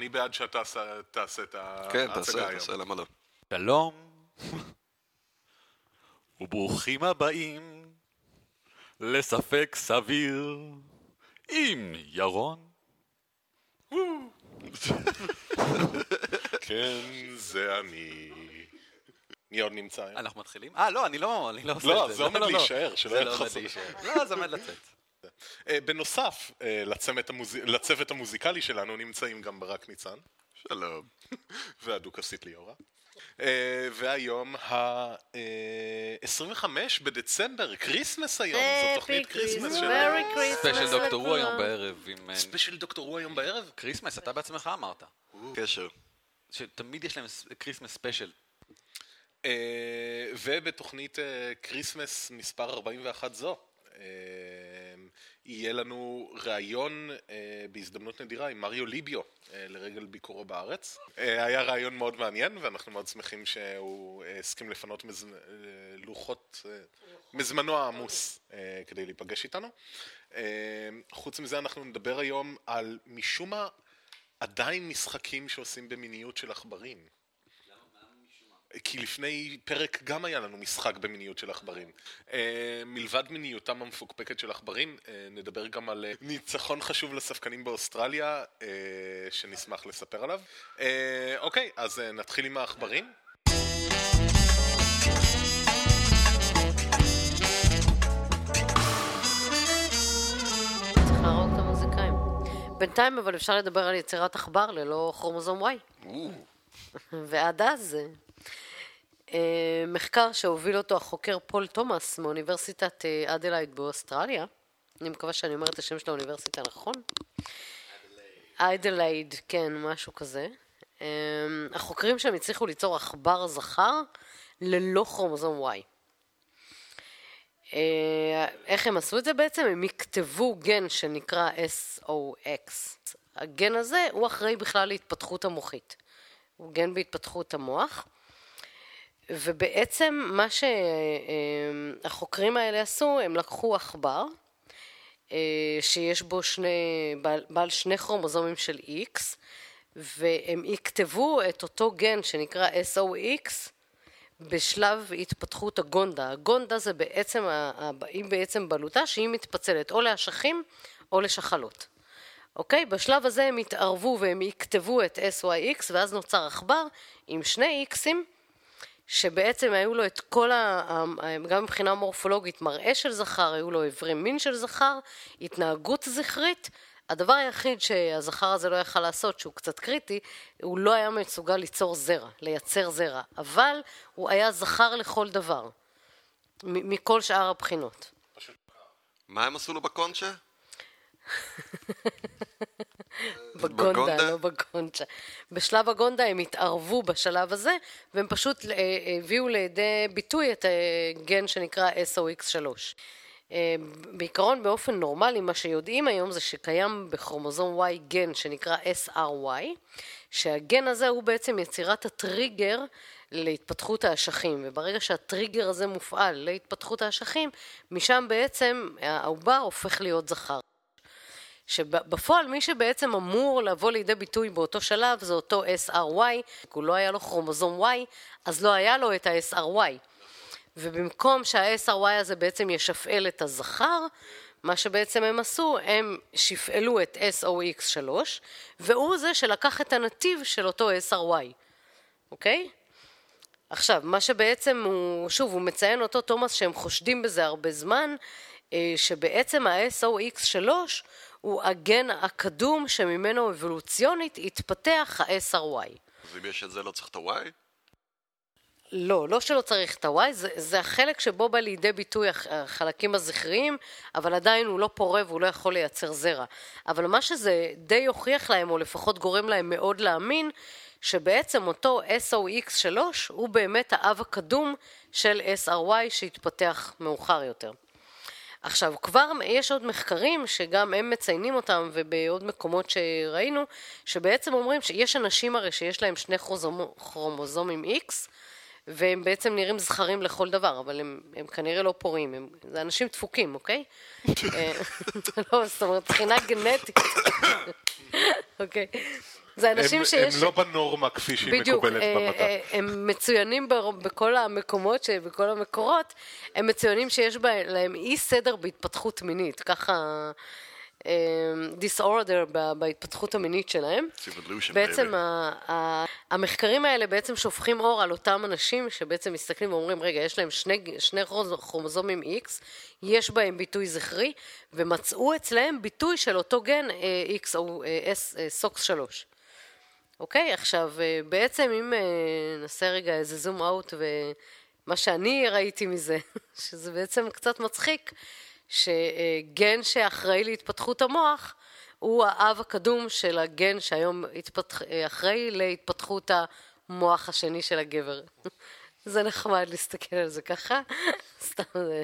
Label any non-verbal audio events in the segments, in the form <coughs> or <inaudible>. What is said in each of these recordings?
אני בעד שאתה תעשה את כן, ההצגה תעשה, היום. תעשה, למה לא? שלום, <laughs> וברוכים הבאים לספק סביר עם ירון. כן, זה אני. מי עוד נמצא היום? אנחנו מתחילים? אה, לא, אני לא, אני לא עושה לא, את זה. זה עומד להישאר, שלא יהיה לא לך. להישאר. לא, זה עומד לצאת. אה, בנוסף אה, לצוות המוז- לצוות המוזיקלי שלנו נמצאים גם ברק ניצן. שלום. <laughs> והדוכסית ליאורה. אה, והיום ה-25 בדצמבר, Christmas היום, זו תוכנית Christmas שלנו. special Doctor Who היום. בערב special Doctor Who היום בערב? Christmas, אתה בעצמך אמרת. קשר. שתמיד יש להם Christmas special. ובתוכנית Christmas מספר 41 זו, יהיה לנו ראיון אה, בהזדמנות נדירה עם מריו ליביו אה, לרגל ביקורו בארץ. אה, היה ראיון מאוד מעניין ואנחנו מאוד שמחים שהוא אה, הסכים לפנות מז... אה, לוחות, אה, מזמנו העמוס אה, כדי להיפגש איתנו. אה, חוץ מזה אנחנו נדבר היום על משום מה עדיין משחקים שעושים במיניות של עכברים. כי לפני פרק גם היה לנו משחק במיניות של עכברים. אה, מלבד מיניותם המפוקפקת של עכברים, אה, נדבר גם על אה, ניצחון חשוב לספקנים באוסטרליה, שנשמח לספר עליו. אוקיי, אז נתחיל עם העכברים. בינתיים אבל אפשר לדבר על יצירת עכבר ללא כרומוזום Y. ועד אז, מחקר שהוביל אותו החוקר פול תומאס מאוניברסיטת אה, אדלייד באוסטרליה, אני מקווה שאני אומרת את השם של האוניברסיטה נכון. אדלייד, כן, משהו כזה. אה, החוקרים שם הצליחו ליצור עכבר זכר ללא כרומוזום Y. אה, איך הם עשו את זה בעצם? הם לקחו גן שנקרא SOX. הגן הזה הוא אחראי בכלל להתפתחות המוחית. הוא גן בהתפתחות המוח. ובעצם מה שהחוקרים האלה עשו, הם לקחו עכבר, אה, שיש בו שני, בעל, שני כרומוזומים של X, והם יכתבו את אותו גן שנקרא SOX בשלב התפתחות הגונדה. הגונדה זה בעצם, היא בעצם בלוטה שהיא מתפצלת או לאשכים או לשחלות. אוקיי? בשלב הזה הם יתערבו והם יכתבו את SYX ואז נוצר עכבר עם שני Xים שבעצם היו לו את כל ה... גם מבחינה מורפולוגית מראה של זכר, היו לו אברי מין של זכר, התנהגות זכרית. הדבר היחיד שהזכר הזה לא יכל לעשות, שהוא קצת קריטי, הוא לא היה מסוגל ליצור זרע, לייצר זרע, אבל הוא היה זכר לכל דבר, מכל שאר הבחינות. מה הם עשו לו בקונצ'ה? <laughs> בגונדה? לא בגונצ'ה. בשלב הגונדה הם התערבו בשלב הזה, והם פשוט אה, הביאו לידי ביטוי את הגן שנקרא SOX3. אה, בעיקרון באופן נורמלי מה שיודעים היום זה שקיים בכרומוזום Y גן שנקרא SRY, שהגן הזה הוא בעצם יצירת הטריגר להתפתחות האשכים, וברגע שהטריגר הזה מופעל להתפתחות האשכים, משם בעצם העובר הופך להיות זכר. שבפועל מי שבעצם אמור לבוא לידי ביטוי באותו שלב זה אותו SRY, הוא לא היה לו כרומוזום Y, אז לא היה לו את ה-SRY. ובמקום שה-SRY הזה בעצם ישפעל את הזכר, מה שבעצם הם עשו, הם שפעלו את SOX3, והוא זה שלקח את הנתיב של אותו SRY, אוקיי? עכשיו, מה שבעצם הוא, שוב, הוא מציין אותו תומאס שהם חושדים בזה הרבה זמן, אה, שבעצם ה-SOX3 הוא הגן הקדום שממנו אבולוציונית התפתח ה-SRY. אז אם יש את זה לא צריך את ה-Y? לא, לא שלא צריך את ה-Y, זה, זה החלק שבו בא לידי ביטוי הח- החלקים הזכריים, אבל עדיין הוא לא פורה והוא לא יכול לייצר זרע. אבל מה שזה די הוכיח להם, או לפחות גורם להם מאוד להאמין, שבעצם אותו SOX3 הוא באמת האב הקדום של SRY שהתפתח מאוחר יותר. עכשיו, כבר יש עוד מחקרים שגם הם מציינים אותם ובעוד מקומות שראינו, שבעצם אומרים שיש אנשים הרי שיש להם שני כרומוזומים X, והם בעצם נראים זכרים לכל דבר, אבל הם, הם כנראה לא פוריים, הם, זה אנשים דפוקים, אוקיי? <laughs> אה, <laughs> לא, זאת אומרת, מבחינה גנטית. <coughs> אוקיי. זה אנשים הם, שיש... הם לא בנורמה כפי שהיא בדיוק, מקובלת אה, במדע. אה, הם מצוינים בר- בכל המקומות, ש- בכל המקורות, הם מצוינים שיש בהם- להם אי סדר בהתפתחות מינית, ככה אה, disorder ב- בהתפתחות המינית שלהם. בעצם. ה- ה- המחקרים האלה בעצם שופכים אור על אותם אנשים שבעצם מסתכלים ואומרים, רגע, יש להם שני, שני כרומוזומים X, יש בהם ביטוי זכרי, ומצאו אצלהם ביטוי של אותו גן אה, X או אה, S, אה, סוקס 3. אוקיי, עכשיו, אה, בעצם אם אה, נעשה רגע איזה זום אאוט, ומה שאני ראיתי מזה, <laughs> שזה בעצם קצת מצחיק, שגן שאחראי להתפתחות המוח, הוא האב הקדום של הגן שהיום התפתח... אה, אחראי להתפתחות המוח השני של הגבר. <laughs> זה נחמד להסתכל על זה ככה, <laughs> סתם זה...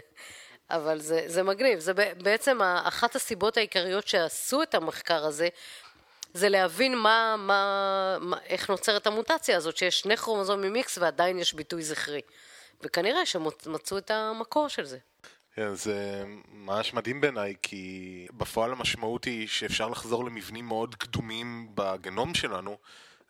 אבל זה, זה מגניב, זה בעצם אחת הסיבות העיקריות שעשו את המחקר הזה, זה להבין מה, מה, מה, איך נוצרת המוטציה הזאת, שיש שני כרומוזומים X ועדיין יש ביטוי זכרי. וכנראה שמצאו את המקור של זה. כן, זה ממש מדהים בעיניי, כי בפועל המשמעות היא שאפשר לחזור למבנים מאוד קדומים בגנום שלנו,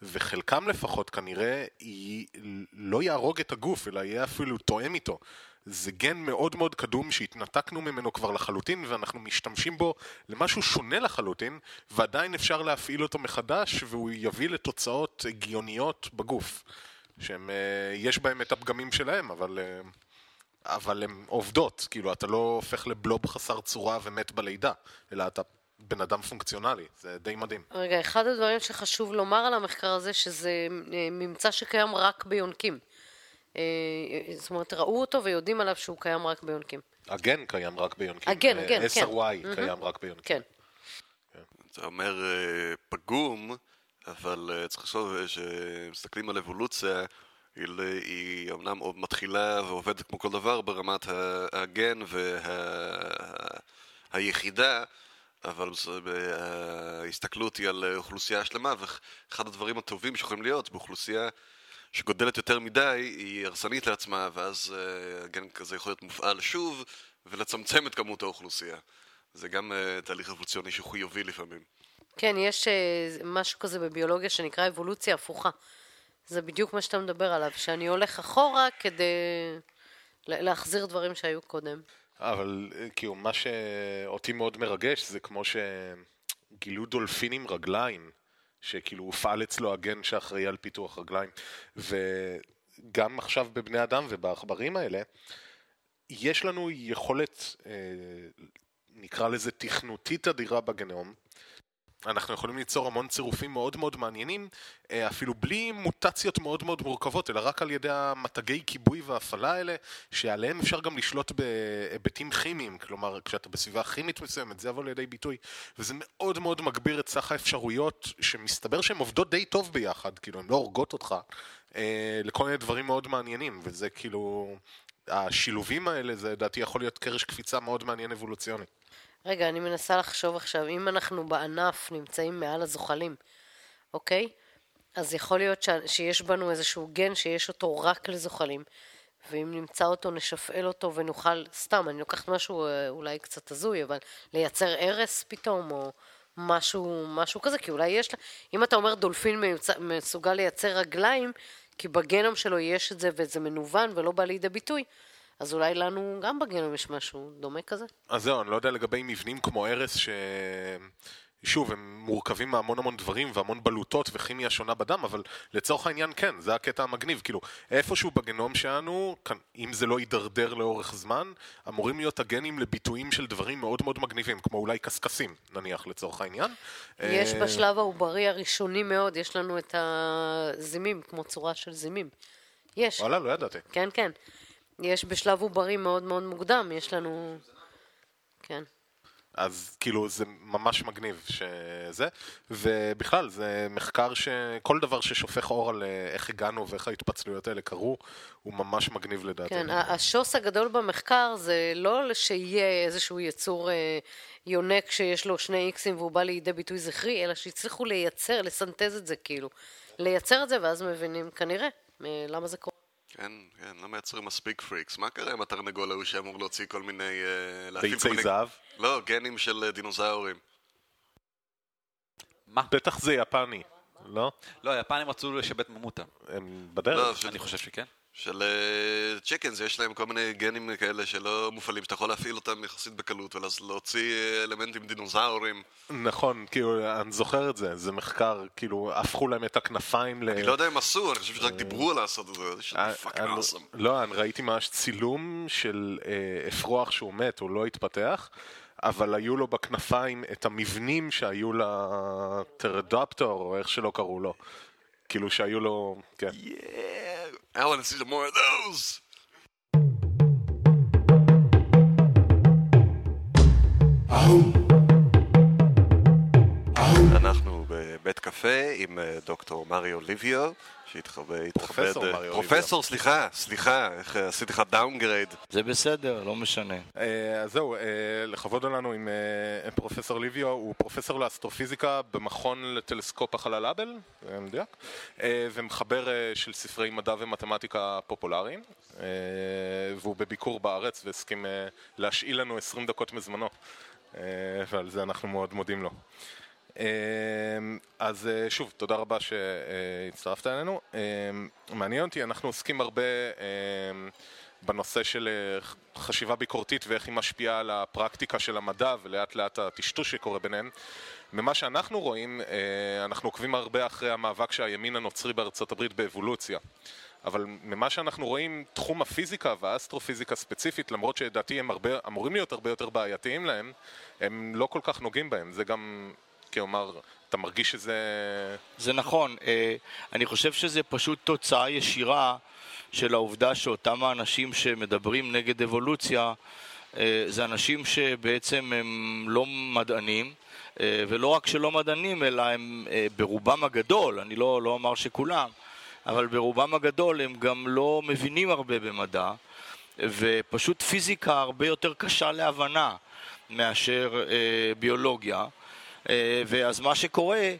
וחלקם לפחות כנראה י... לא יהרוג את הגוף, אלא יהיה אפילו תואם איתו. זה גן מאוד מאוד קדום שהתנתקנו ממנו כבר לחלוטין, ואנחנו משתמשים בו למשהו שונה לחלוטין, ועדיין אפשר להפעיל אותו מחדש, והוא יביא לתוצאות הגיוניות בגוף. שהם, אה, יש בהם את הפגמים שלהם, אבל... אה, אבל הן עובדות, כאילו אתה לא הופך לבלוב חסר צורה ומת בלידה, אלא אתה בן אדם פונקציונלי, זה די מדהים. רגע, אחד הדברים שחשוב לומר על המחקר הזה, שזה אה, ממצא שקיים רק ביונקים. אה, זאת אומרת, ראו אותו ויודעים עליו שהוא קיים רק ביונקים. הגן קיים רק ביונקים. הגן, אה, הגן, כן. SRY קיים רק ביונקים. כן. אתה אומר אה, פגום, אבל אה, צריך לחשוב אה, שמסתכלים על אבולוציה, היא, ל- היא אמנם עוד מתחילה ועובדת כמו כל דבר ברמת הגן והיחידה, אבל ההסתכלות היא על אה, אוכלוסייה שלמה, ואחד הדברים הטובים שיכולים להיות באוכלוסייה שגודלת יותר מדי, היא הרסנית לעצמה, ואז אה, הגן כזה יכול להיות מופעל שוב, ולצמצם את כמות האוכלוסייה. זה גם אה, תהליך אבולוציוני שחיובי לפעמים. כן, יש אה, משהו כזה בביולוגיה שנקרא אבולוציה הפוכה. זה בדיוק מה שאתה מדבר עליו, שאני הולך אחורה כדי לה- להחזיר דברים שהיו קודם. אבל כאילו, מה שאותי מאוד מרגש זה כמו שגילו דולפין עם רגליים, שכאילו הופעל אצלו הגן שאחראי על פיתוח רגליים. וגם עכשיו בבני אדם ובעכברים האלה, יש לנו יכולת, אה, נקרא לזה תכנותית אדירה בגנום. אנחנו יכולים ליצור המון צירופים מאוד מאוד מעניינים, אה, אפילו בלי מוטציות מאוד מאוד מורכבות, אלא רק על ידי המתגי כיבוי והפעלה האלה, שעליהם אפשר גם לשלוט בהיבטים כימיים, כלומר, כשאתה בסביבה כימית מסוימת, זה יבוא לידי ביטוי, וזה מאוד מאוד מגביר את סך האפשרויות, שמסתבר שהן עובדות די טוב ביחד, כאילו, הן לא הורגות אותך, אה, לכל מיני דברים מאוד מעניינים, וזה כאילו... השילובים האלה, זה לדעתי יכול להיות קרש קפיצה מאוד מעניין אבולוציוני. רגע, אני מנסה לחשוב עכשיו, אם אנחנו בענף נמצאים מעל הזוחלים, אוקיי? אז יכול להיות ש... שיש בנו איזשהו גן שיש אותו רק לזוחלים, ואם נמצא אותו, נשפעל אותו ונוכל, סתם, אני לוקחת משהו אה, אולי קצת הזוי, אבל לייצר הרס פתאום, או משהו, משהו כזה, כי אולי יש לה... אם אתה אומר דולפין מיוצ... מסוגל לייצר רגליים, כי בגנום שלו יש את זה וזה מנוון ולא בא לידי ביטוי, אז אולי לנו גם בגנום יש משהו דומה כזה. אז זהו, אני לא יודע לגבי מבנים כמו ארס, ש... שוב, הם מורכבים מהמון המון דברים והמון בלוטות וכימיה שונה בדם, אבל לצורך העניין כן, זה הקטע המגניב. כאילו, איפשהו בגנום שלנו, אם זה לא יידרדר לאורך זמן, אמורים להיות הגנים לביטויים של דברים מאוד מאוד מגניבים, כמו אולי קשקשים, נניח, לצורך העניין. יש אה, בשלב העוברי הראשוני מאוד, יש לנו את הזימים, כמו צורה של זימים. יש, וואלה, לא ידעתי. כן, כן. יש בשלב עוברי מאוד מאוד מוקדם, יש לנו... כן. אז כאילו זה ממש מגניב שזה, ובכלל זה מחקר שכל דבר ששופך אור על אה, איך הגענו ואיך ההתפצלויות האלה קרו, הוא ממש מגניב לדעתי. כן, השוס הגדול במחקר זה לא שיהיה איזשהו יצור אה, יונק שיש לו שני איקסים והוא בא לידי ביטוי זכרי, אלא שהצליחו לייצר, לסנטז את זה כאילו. לייצר את זה ואז מבינים כנראה אה, למה זה קורה. כן, כן, לא מייצרים מספיק פריקס. מה קרה עם התרנגול ההוא שאמור להוציא כל מיני... אה, ביצי מיני- זהב, לא, גנים של אה, דינוזאורים. מה? בטח זה יפני. לא? לא, היפנים רצו לשבט ממוטה. הם בדרך. לא, אני חושב שכן. של chickens, יש להם כל מיני גנים כאלה שלא מופעלים, שאתה יכול להפעיל אותם יחסית בקלות, ואז להוציא אה, אלמנטים דינוזאורים. נכון, כאילו, אני זוכר את זה, זה מחקר, כאילו, הפכו להם את הכנפיים ל... אני לא יודע אם עשו, אני חושב שרק דיברו על לעשות את זה, זה אה, fucking אני- awesome. לא, אני ראיתי ממש צילום של אה, אפרוח שהוא מת, הוא לא התפתח, אבל היו לו בכנפיים את המבנים שהיו לטרדפטור, או איך שלא קראו לו. כאילו שהיו לו, כן. Yeah, I want to see some more of those. Oh. בבית קפה עם אה, דוקטור מריו ליביו, שהתכבד... פרופסור התכבד- מריו פרופסור, סליחה, סליחה, איך אה, עשיתי לך downgrade. זה בסדר, לא משנה. אה, אז זהו, אה, לכבוד לנו עם אה, פרופסור ליביו, הוא פרופסור לאסטרופיזיקה במכון לטלסקופ החלל האבל, זה מדויק, אה, ומחבר אה, של ספרי מדע ומתמטיקה פופולריים, אה, והוא בביקור בארץ והסכים אה, להשאיל לנו 20 דקות מזמנו, אה, ועל זה אנחנו מאוד מודים לו. אה, אז אה, שוב, תודה רבה שהצטרפת אלינו. אה, מעניין אותי, אנחנו עוסקים הרבה אה, בנושא של אה, חשיבה ביקורתית ואיך היא משפיעה על הפרקטיקה של המדע ולאט לאט הטשטוש שקורה ביניהם. ממה שאנחנו רואים, אה, אנחנו עוקבים הרבה אחרי המאבק של הימין הנוצרי בארצות הברית באבולוציה. אבל ממה שאנחנו רואים, תחום הפיזיקה והאסטרופיזיקה ספציפית, למרות שלדעתי הם הרבה, אמורים להיות הרבה יותר בעייתיים להם, הם לא כל כך נוגעים בהם. זה גם, כלומר, אתה מרגיש שזה... זה נכון, אה, אני חושב שזה פשוט תוצאה ישירה של העובדה שאותם האנשים שמדברים נגד אבולוציה אה, זה אנשים שבעצם הם לא מדענים אה, ולא רק שלא מדענים אלא הם ברובם הגדול, אני לא, לא אומר שכולם, אבל ברובם הגדול הם גם לא מבינים הרבה במדע ופשוט פיזיקה הרבה יותר קשה להבנה מאשר ביולוגיה ואז מה שקורה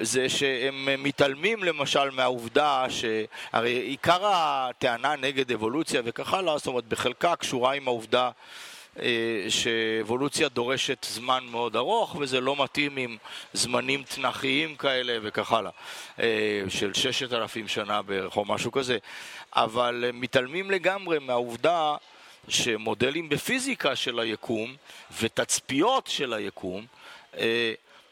זה שהם מתעלמים למשל מהעובדה שהרי עיקר הטענה נגד אבולוציה וכך הלאה, זאת אומרת בחלקה קשורה עם העובדה אה, שאבולוציה דורשת זמן מאוד ארוך וזה לא מתאים עם זמנים תנכיים כאלה וכך הלאה, אה, של ששת אלפים שנה בערך או משהו כזה, אבל מתעלמים לגמרי מהעובדה שמודלים בפיזיקה של היקום ותצפיות של היקום אה,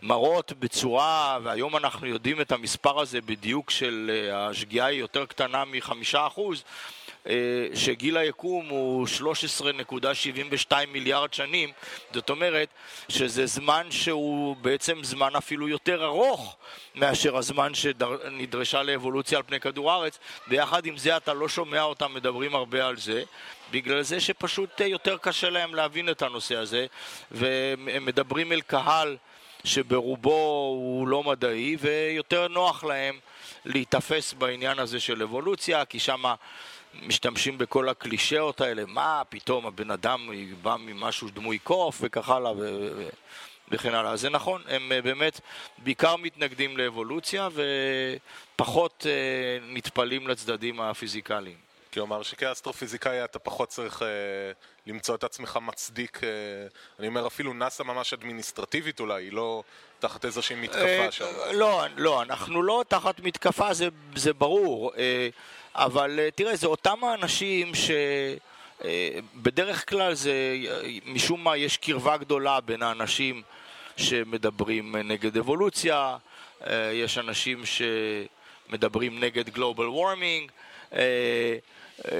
מראות בצורה, והיום אנחנו יודעים את המספר הזה בדיוק של אה, השגיאה היא יותר קטנה מחמישה אחוז, אה, שגיל היקום הוא 13.72 מיליארד שנים, זאת אומרת שזה זמן שהוא בעצם זמן אפילו יותר ארוך מאשר הזמן שנדרשה לאבולוציה על פני כדור הארץ, ויחד עם זה אתה לא שומע אותם מדברים הרבה על זה, בגלל זה שפשוט אה, יותר קשה להם להבין את הנושא הזה, והם מדברים אל קהל שברובו הוא לא מדעי, ויותר נוח להם להיתפס בעניין הזה של אבולוציה, כי שם משתמשים בכל הקלישאות האלה, מה פתאום הבן אדם בא ממשהו דמוי קוף וכך הלאה ו- ו- וכן הלאה. אז זה נכון, הם אה, באמת בעיקר מתנגדים לאבולוציה ופחות אה, נטפלים לצדדים הפיזיקליים. כלומר שכאסטרופיזיקאי אתה פחות צריך אה, למצוא את עצמך מצדיק, אה, אני אומר אפילו נאסא ממש אדמיניסטרטיבית אולי, היא לא תחת איזושהי מתקפה אה, שם. לא, לא, אנחנו לא תחת מתקפה, זה, זה ברור. אה, אבל אה, תראה, זה אותם האנשים ש... אה, בדרך כלל זה, אה, משום מה יש קרבה גדולה בין האנשים שמדברים נגד אבולוציה, יש אנשים שמדברים נגד גלובל וורמינג. אה,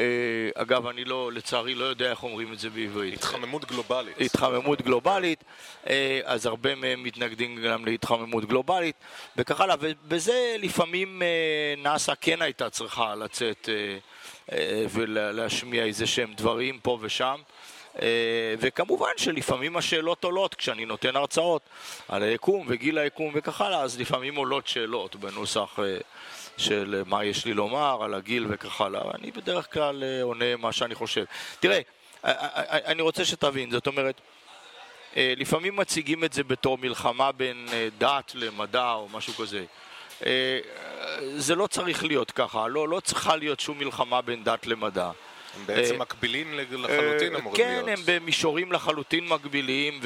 אגב, אני לא, לצערי לא יודע איך אומרים את זה בעברית. התחממות גלובלית. התחממות גלובלית, אה, אז הרבה מהם מתנגדים גם להתחממות גלובלית וכך הלאה, ובזה לפעמים אה, נאס"א כן הייתה צריכה לצאת ולהשמיע איזה שהם דברים פה ושם. אה, וכמובן שלפעמים השאלות עולות כשאני נותן הרצאות על היקום וגיל היקום וכך הלאה, אז לפעמים עולות שאלות בנוסח אה, של מה יש לי לומר על הגיל וכך הלאה. אני בדרך כלל אה, עונה מה שאני חושב. תראה, אה, אה, אני רוצה שתבין, זאת אומרת, לפעמים מציגים את זה בתור מלחמה בין דת למדע או משהו כזה. זה לא צריך להיות ככה, לא, לא צריכה להיות שום מלחמה בין דת למדע. הם בעצם אה, מקבילים לחלוטין אה, אמורים כן, להיות. הם במישורים לחלוטין מקבילים,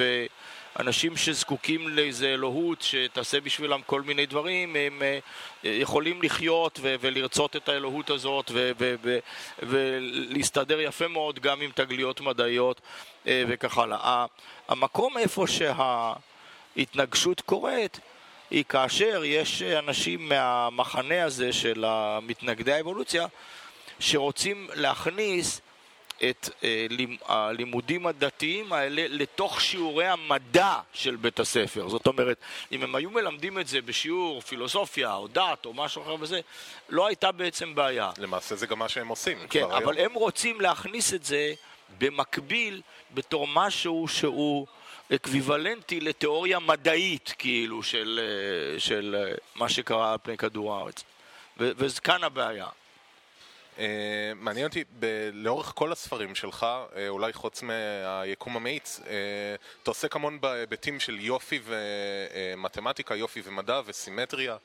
אנשים שזקוקים לאיזה אלוהות שתעשה בשבילם כל מיני דברים, הם אה, יכולים לחיות ו- ולרצות את האלוהות הזאת ו- ו- ו- ולהסתדר יפה מאוד גם עם תגליות מדעיות וכך הלאה. המקום איפה שההתנגשות קורית היא כאשר יש אנשים מהמחנה הזה של מתנגדי האבולוציה שרוצים להכניס את אה, הלימודים הדתיים האלה לתוך שיעורי המדע של בית הספר. זאת אומרת, אם הם היו מלמדים את זה בשיעור פילוסופיה או דת או משהו אחר וזה, לא הייתה בעצם בעיה. למעשה זה גם מה שהם עושים. כן, אבל היום. הם רוצים להכניס את זה במקביל בתור משהו שהוא... אקוויוולנטי לתיאוריה מדעית, כאילו, של, אה, של אה, מה שקרה על פני כדור הארץ. וכאן הבעיה. Uh, מעניין אותי, ב- לאורך כל הספרים שלך, uh, אולי חוץ מהיקום המאיץ, uh, אתה עוסק המון בהיבטים של יופי ומתמטיקה, יופי ומדע וסימטריה.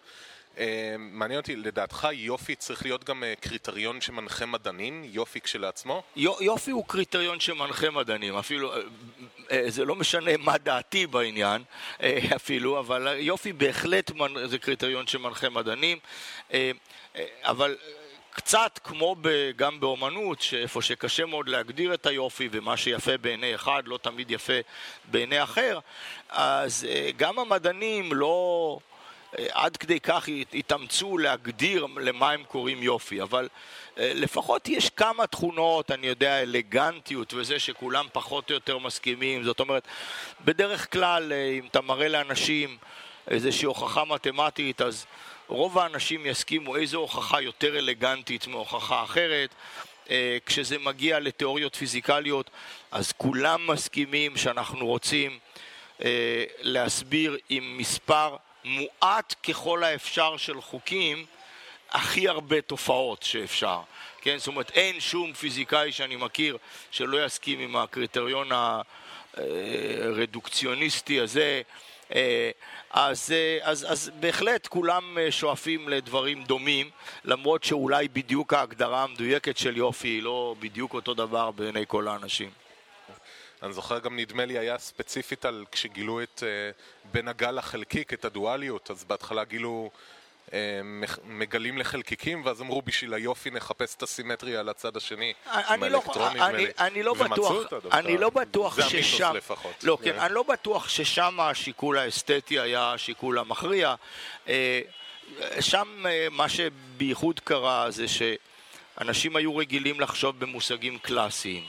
מעניין אותי, לדעתך יופי צריך להיות גם קריטריון שמנחה מדענים? יופי כשלעצמו? יופי הוא קריטריון שמנחה מדענים, אפילו, זה לא משנה מה דעתי בעניין אפילו, אבל יופי בהחלט. זה קריטריון שמנחה מדענים, אבל... קצת כמו ב, גם באומנות, שאיפה שקשה מאוד להגדיר את היופי ומה שיפה בעיני אחד לא תמיד יפה בעיני אחר, אז גם המדענים לא... עד כדי כך התאמצו להגדיר למה הם קוראים יופי, אבל אה, לפחות יש כמה תכונות, אני יודע, אלגנטיות וזה שכולם פחות או יותר מסכימים, זאת אומרת, בדרך כלל אה, אם אתה מראה לאנשים איזושהי הוכחה מתמטית, אז רוב האנשים יסכימו איזו הוכחה יותר אלגנטית מהוכחה אחרת. אה, כשזה מגיע לתיאוריות פיזיקליות, אז כולם מסכימים שאנחנו רוצים להסביר עם מספר מועט ככל האפשר של חוקים הכי הרבה תופעות שאפשר. כן, זאת אומרת, אין שום פיזיקאי שאני מכיר שלא יסכים עם הקריטריון הרדוקציוניסטי הזה. אה, אז, אה, אז, אז בהחלט כולם אה, שואפים לדברים דומים, למרות שאולי בדיוק ההגדרה המדויקת של יופי היא לא בדיוק אותו דבר בעיני כל האנשים. אני זוכר גם נדמה לי היה ספציפית על כשגילו את uh, בין הגל לחלקיק, את הדואליות, אז בהתחלה גילו, מגלים לחלקיקים, ואז אמרו בשביל היופי נחפש את הסימטריה על הצד השני, עם לא האלקטרונים, אני, אני לא בטוח, אני לא בטוח ששם, לפחות. לא, כן, אני לא בטוח ששם השיקול האסתטי היה השיקול המכריע. אה, שם מה שבייחוד קרה זה שאנשים היו רגילים לחשוב במושגים קלאסיים.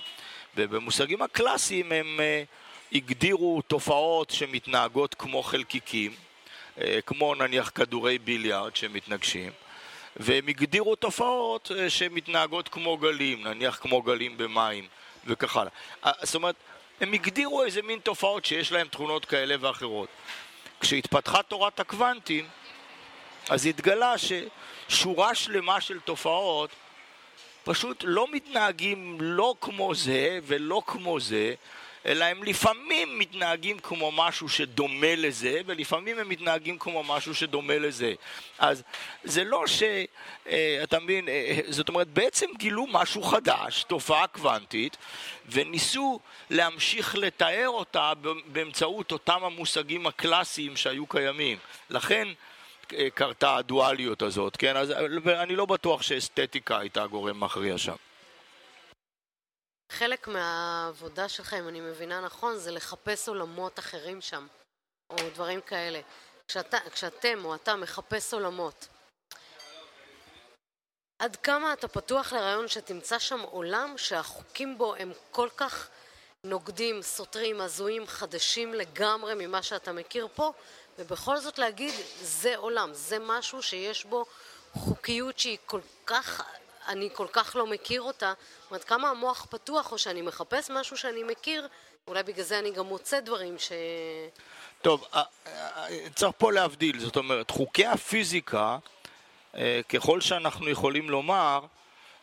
ובמושגים הקלאסיים הם uh, הגדירו תופעות שמתנהגות כמו חלקיקים, כמו נניח כדורי ביליארד שמתנגשים, והם הגדירו תופעות uh, שמתנהגות כמו גלים, נניח כמו גלים במים וכך הלאה. Uh, זאת אומרת, הם הגדירו איזה מין תופעות שיש להן תכונות כאלה ואחרות. כשהתפתחה תורת הקוונטים, אז התגלה ששורה שלמה של תופעות פשוט לא מתנהגים לא כמו זה ולא כמו זה, אלא הם לפעמים מתנהגים כמו משהו שדומה לזה, ולפעמים הם מתנהגים כמו משהו שדומה לזה. אז זה לא ש... אה, אתה מבין, אה, זאת אומרת, בעצם גילו משהו חדש, תופעה קוונטית, וניסו להמשיך לתאר אותה באמצעות אותם המושגים הקלאסיים שהיו קיימים. לכן... קרתה הדואליות הזאת, כן? אז אני לא בטוח שאסתטיקה הייתה גורם מכריע שם. חלק מהעבודה שלך, אם אני מבינה נכון, זה לחפש עולמות אחרים שם, או דברים כאלה. כשאתה, כשאתם או אתה מחפש עולמות, עד כמה אתה פתוח לרעיון שתמצא שם עולם שהחוקים בו הם כל כך נוגדים, סותרים, הזויים, חדשים לגמרי ממה שאתה מכיר פה, ובכל זאת להגיד, זה עולם, זה משהו שיש בו חוקיות שהיא כל כך, אני כל כך לא מכיר אותה. זאת אומרת, כמה המוח פתוח, או שאני מחפש משהו שאני מכיר, אולי בגלל זה אני גם מוצא דברים ש... טוב, אה, אה, צריך פה להבדיל, זאת אומרת, חוקי הפיזיקה, אה, ככל שאנחנו יכולים לומר,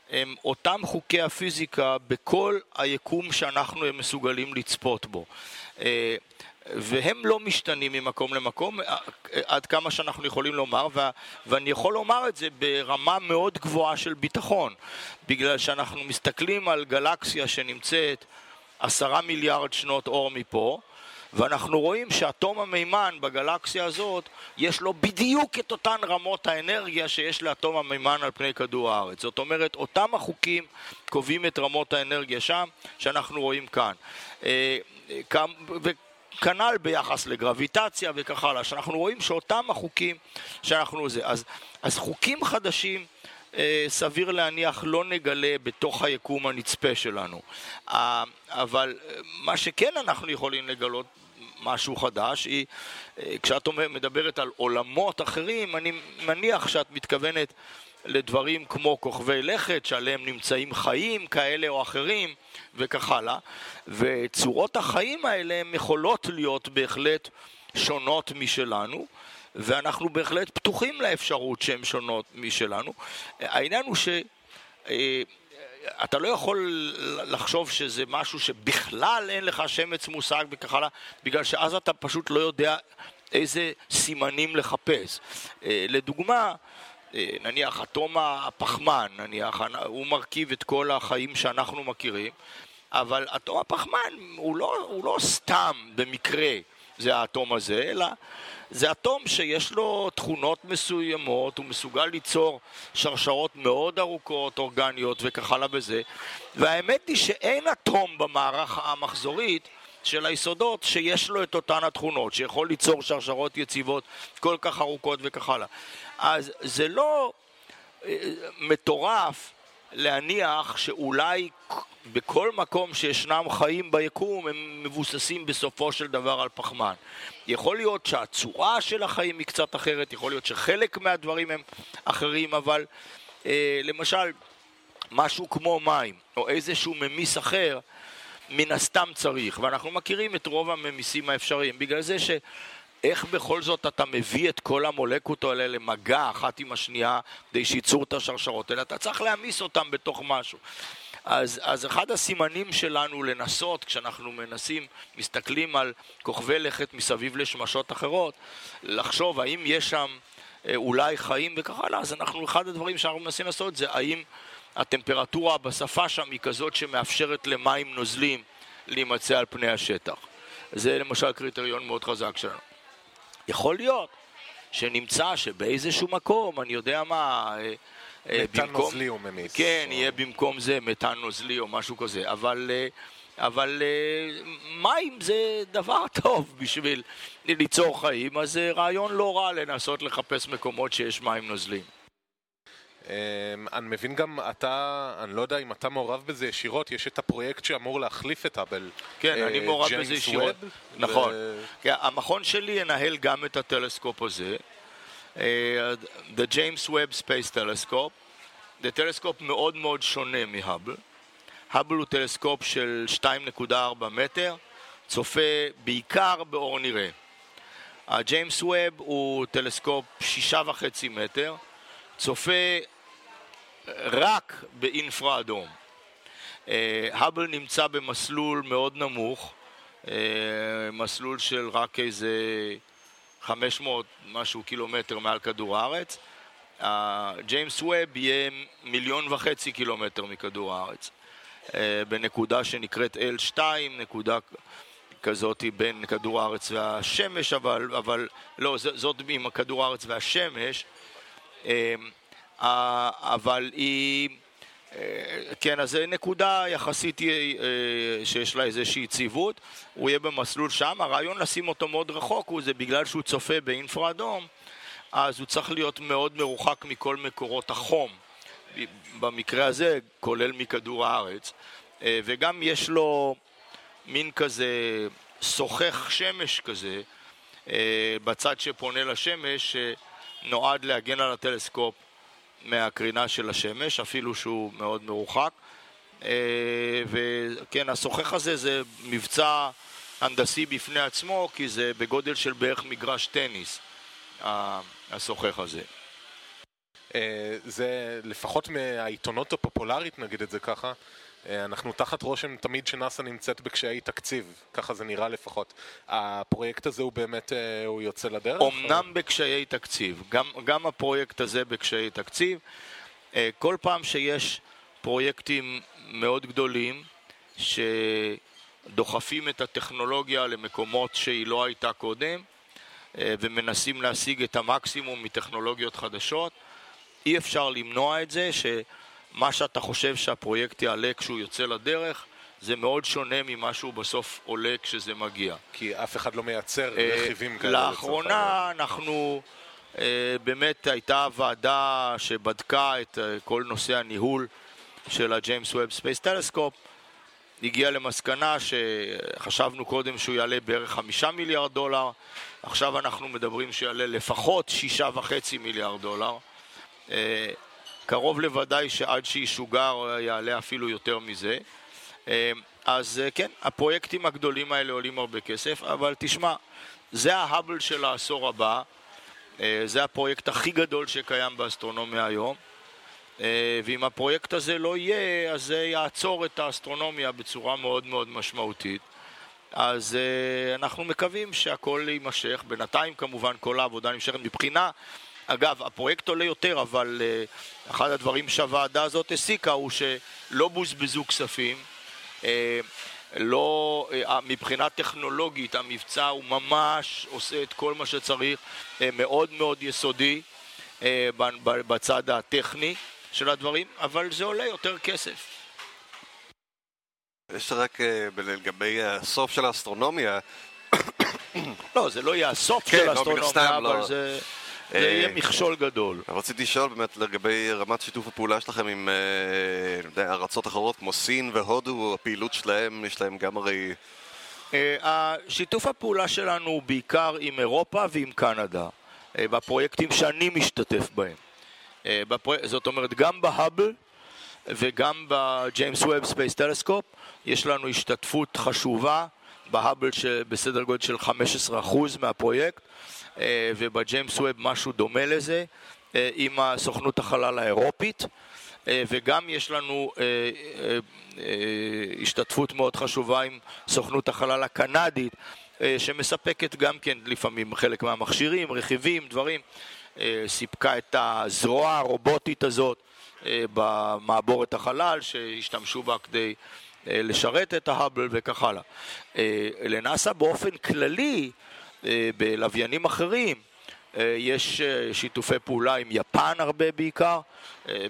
הם אותם חוקי הפיזיקה בכל היקום שאנחנו מסוגלים לצפות בו. והם לא משתנים ממקום למקום אה, עד כמה שאנחנו יכולים לומר, ו- ואני יכול לומר את זה ברמה מאוד גבוהה של ביטחון, בגלל שאנחנו מסתכלים על גלקסיה שנמצאת עשרה מיליארד שנות אור מפה, ואנחנו רואים שאטום המימן בגלקסיה הזאת, יש לו בדיוק את אותן רמות האנרגיה שיש לאטום המימן על פני כדור הארץ. זאת אומרת, אותם החוקים קובעים את רמות האנרגיה שם, שאנחנו רואים כאן. אה, וכנ"ל ביחס לגרביטציה וכך הלאה, שאנחנו רואים שאותם החוקים שאנחנו זה. אז, אז חוקים חדשים אה, סביר להניח לא נגלה בתוך היקום הנצפה שלנו. אה, אבל אה, מה שכן אנחנו יכולים לגלות משהו חדש, היא, כשאת מדברת על עולמות אחרים, אני מניח שאת מתכוונת לדברים כמו כוכבי לכת, שעליהם נמצאים חיים כאלה או אחרים, וכך הלאה. וצורות החיים האלה הן יכולות להיות בהחלט שונות משלנו. ואנחנו בהחלט פתוחים לאפשרות שהן שונות משלנו. העניין הוא ש... אה, לא יכול לחשוב שזה משהו שבכלל אין לך שמץ מושג וכך הלאה, בגלל שאז אתה פשוט לא יודע איזה סימנים לחפש. אה, לדוגמה, נניח אטום הפחמן, נניח, הוא מרכיב את כל החיים שאנחנו מכירים, אבל אטום הפחמן הוא לא, הוא לא סתם במקרה זה האטום הזה, אלא זה אטום שיש לו תכונות מסוימות, הוא מסוגל ליצור שרשרות מאוד ארוכות, אורגניות וכך הלאה בזה, והאמת היא שאין אטום במערך המחזורית של היסודות שיש לו את אותן התכונות, שיכול ליצור שרשרות יציבות כל כך ארוכות וכך הלאה. אז זה לא אה, מטורף להניח שאולי בכל מקום שישנם חיים ביקום הם מבוססים בסופו של דבר על פחמן. יכול להיות שהצורה של החיים היא קצת אחרת, יכול להיות שחלק מהדברים הם אחרים, אבל אה, למשל משהו כמו מים או איזשהו ממיס אחר מן הסתם צריך, ואנחנו מכירים את רוב הממיסים האפשריים. בגלל זה ש... איך בכל זאת אתה מביא את כל המולקות האלה למגע אחת עם השנייה כדי שייצור את השרשרות האלה? אתה צריך להעמיס אותם בתוך משהו. אז, אז אחד הסימנים שלנו לנסות, כשאנחנו מנסים, מסתכלים על כוכבי לכת מסביב לשמשות אחרות, לחשוב האם יש שם אה, אולי חיים וכך הלאה, אז אנחנו, אחד הדברים שאנחנו מנסים לעשות זה האם הטמפרטורה בשפה שם היא כזאת שמאפשרת למים נוזלים להימצא על פני השטח. זה למשל קריטריון מאוד חזק שלנו. יכול להיות שנמצא שבאיזשהו מקום, אני יודע מה... אה, אה, מתאן במקום, נוזלי הוא ממיס. כן, או... יהיה במקום זה מתאן נוזלי או משהו כזה, אבל, אה, אבל מים זה דבר <laughs> טוב בשביל ליצור חיים, אז זה רעיון לא רע לנסות לחפש מקומות שיש מים נוזליים. אמ, אני מבין גם, אתה, אני לא יודע אם אתה מעורב בזה ישירות, יש את הפרויקט שאמור להחליף את האבל. כן, אני אה, מעורב בזה ישירות. נכון. כן, המכון שלי ינהל גם את הטלסקופ הזה. אה, The James Webb Space Telescope. זה טלסקופ מאוד מאוד שונה מהאבל. האבל הוא טלסקופ של 2.4 מטר, צופה בעיקר באור נראה. הג'יימס ווב הוא טלסקופ שישה וחצי מטר, צופה רק באינפרה אדום. האבל נמצא במסלול מאוד נמוך, אה, מסלול של רק איזה 500 משהו קילומטר מעל כדור הארץ. ג'יימס ווב יהיה מיליון וחצי קילומטר מכדור הארץ. אה, בנקודה שנקראת L2, נקודה כזאת בין כדור הארץ והשמש, אבל, אבל לא, זאת עם כדור הארץ והשמש. אה, אבל היא... אה, כן, אז זו נקודה יחסית אה, שיש לה איזושהי יציבות, הוא יהיה במסלול שם, הרעיון לשים אותו מאוד רחוק הוא זה בגלל שהוא צופה באינפרה אדום, אז הוא צריך להיות מאוד מרוחק מכל מקורות החום, במקרה הזה כולל מכדור הארץ, וגם יש לו מין כזה סוכך שמש כזה בצד שפונה לשמש, שנועד להגן על הטלסקופ מהקרינה של השמש, אפילו שהוא מאוד מרוחק. אה, וכן, השוחח הזה זה מבצע הנדסי בפני עצמו, כי זה בגודל של בערך מגרש טניס, השוחח הזה. אה, זה לפחות מהעיתונות הפופולרית, נגיד את זה ככה, אנחנו תחת רושם תמיד שנאס"א נמצאת בקשיי תקציב, ככה זה נראה לפחות. הפרויקט הזה הוא באמת, אה, הוא יוצא לדרך? אמנם או... בקשיי תקציב, גם, גם הפרויקט הזה בקשיי תקציב. אה, כל פעם שיש פרויקטים מאוד גדולים, דוחפים את הטכנולוגיה למקומות שהיא לא הייתה קודם אה, ומנסים להשיג את המקסימום מטכנולוגיות חדשות. אי אפשר למנוע את זה שמה שאתה חושב שהפרויקט יעלה כשהוא יוצא לדרך זה מאוד שונה ממה שהוא בסוף עולה כשזה מגיע. כי אף אחד לא מייצר אה, רכיבים כאלה. לאחרונה אנחנו, אה, באמת הייתה ועדה שבדקה את אה, כל נושא הניהול של ה James Webb Space Telescope, הגיעה למסקנה שחשבנו קודם שהוא יעלה בערך חמישה מיליארד דולר, עכשיו אנחנו מדברים שיעלה לפחות שישה וחצי מיליארד דולר. קרוב לוודאי שעד שישוגר יעלה אפילו יותר מזה. אז כן, הפרויקטים הגדולים האלה עולים הרבה כסף, אבל תשמע, זה ההאבל של העשור הבא, זה הפרויקט הכי גדול שקיים באסטרונומיה היום, ואם הפרויקט הזה לא יהיה, אז זה יעצור את האסטרונומיה בצורה מאוד מאוד משמעותית. אז אנחנו מקווים שהכל יימשך, בינתיים כמובן כל העבודה נמשכת מבחינה אגב, הפרויקט עולה יותר, אבל uh, אחד הדברים שהוועדה הזאת הסיקה הוא שלא בוזבזו כספים. Uh, לא, uh, מבחינה טכנולוגית המבצע הוא ממש עושה את כל מה שצריך, מאוד מאוד יסודי בצד הטכני של הדברים, אבל זה עולה יותר כסף. יש רק לגבי הסוף של האסטרונומיה <coughs> לא, זה לא יהיה הסוף כן, של לא, האסטרונומיה, אבל לא. זה... זה יהיה אה, מכשול גדול. רציתי לשאול באמת לגבי רמת שיתוף הפעולה שלכם עם אה, ארצות אחרות כמו סין והודו, הפעילות שלהם, יש להם גם הרי... אה, שיתוף הפעולה שלנו הוא בעיקר עם אירופה ועם קנדה, בפרויקטים שאני משתתף בהם. זאת אומרת, גם בהאבל וגם ב James Webb Space Telescope יש לנו השתתפות חשובה בהאבל בסדר גודל של 15% מהפרויקט ובג'יימס ווב משהו דומה לזה אה, עם הסוכנות החלל האירופית אה, וגם יש לנו השתתפות מאוד חשובה עם סוכנות החלל הקנדית שמספקת גם כן לפעמים חלק מהמכשירים, רכיבים, דברים, סיפקה את הזרוע הרובוטית הזאת במעבורת החלל שהשתמשו בה כדי לשרת את ההאבל וכך הלאה. לנאסא באופן כללי אה, בלוויינים אחרים אה, יש אה, שיתופי פעולה עם יפן הרבה בעיקר,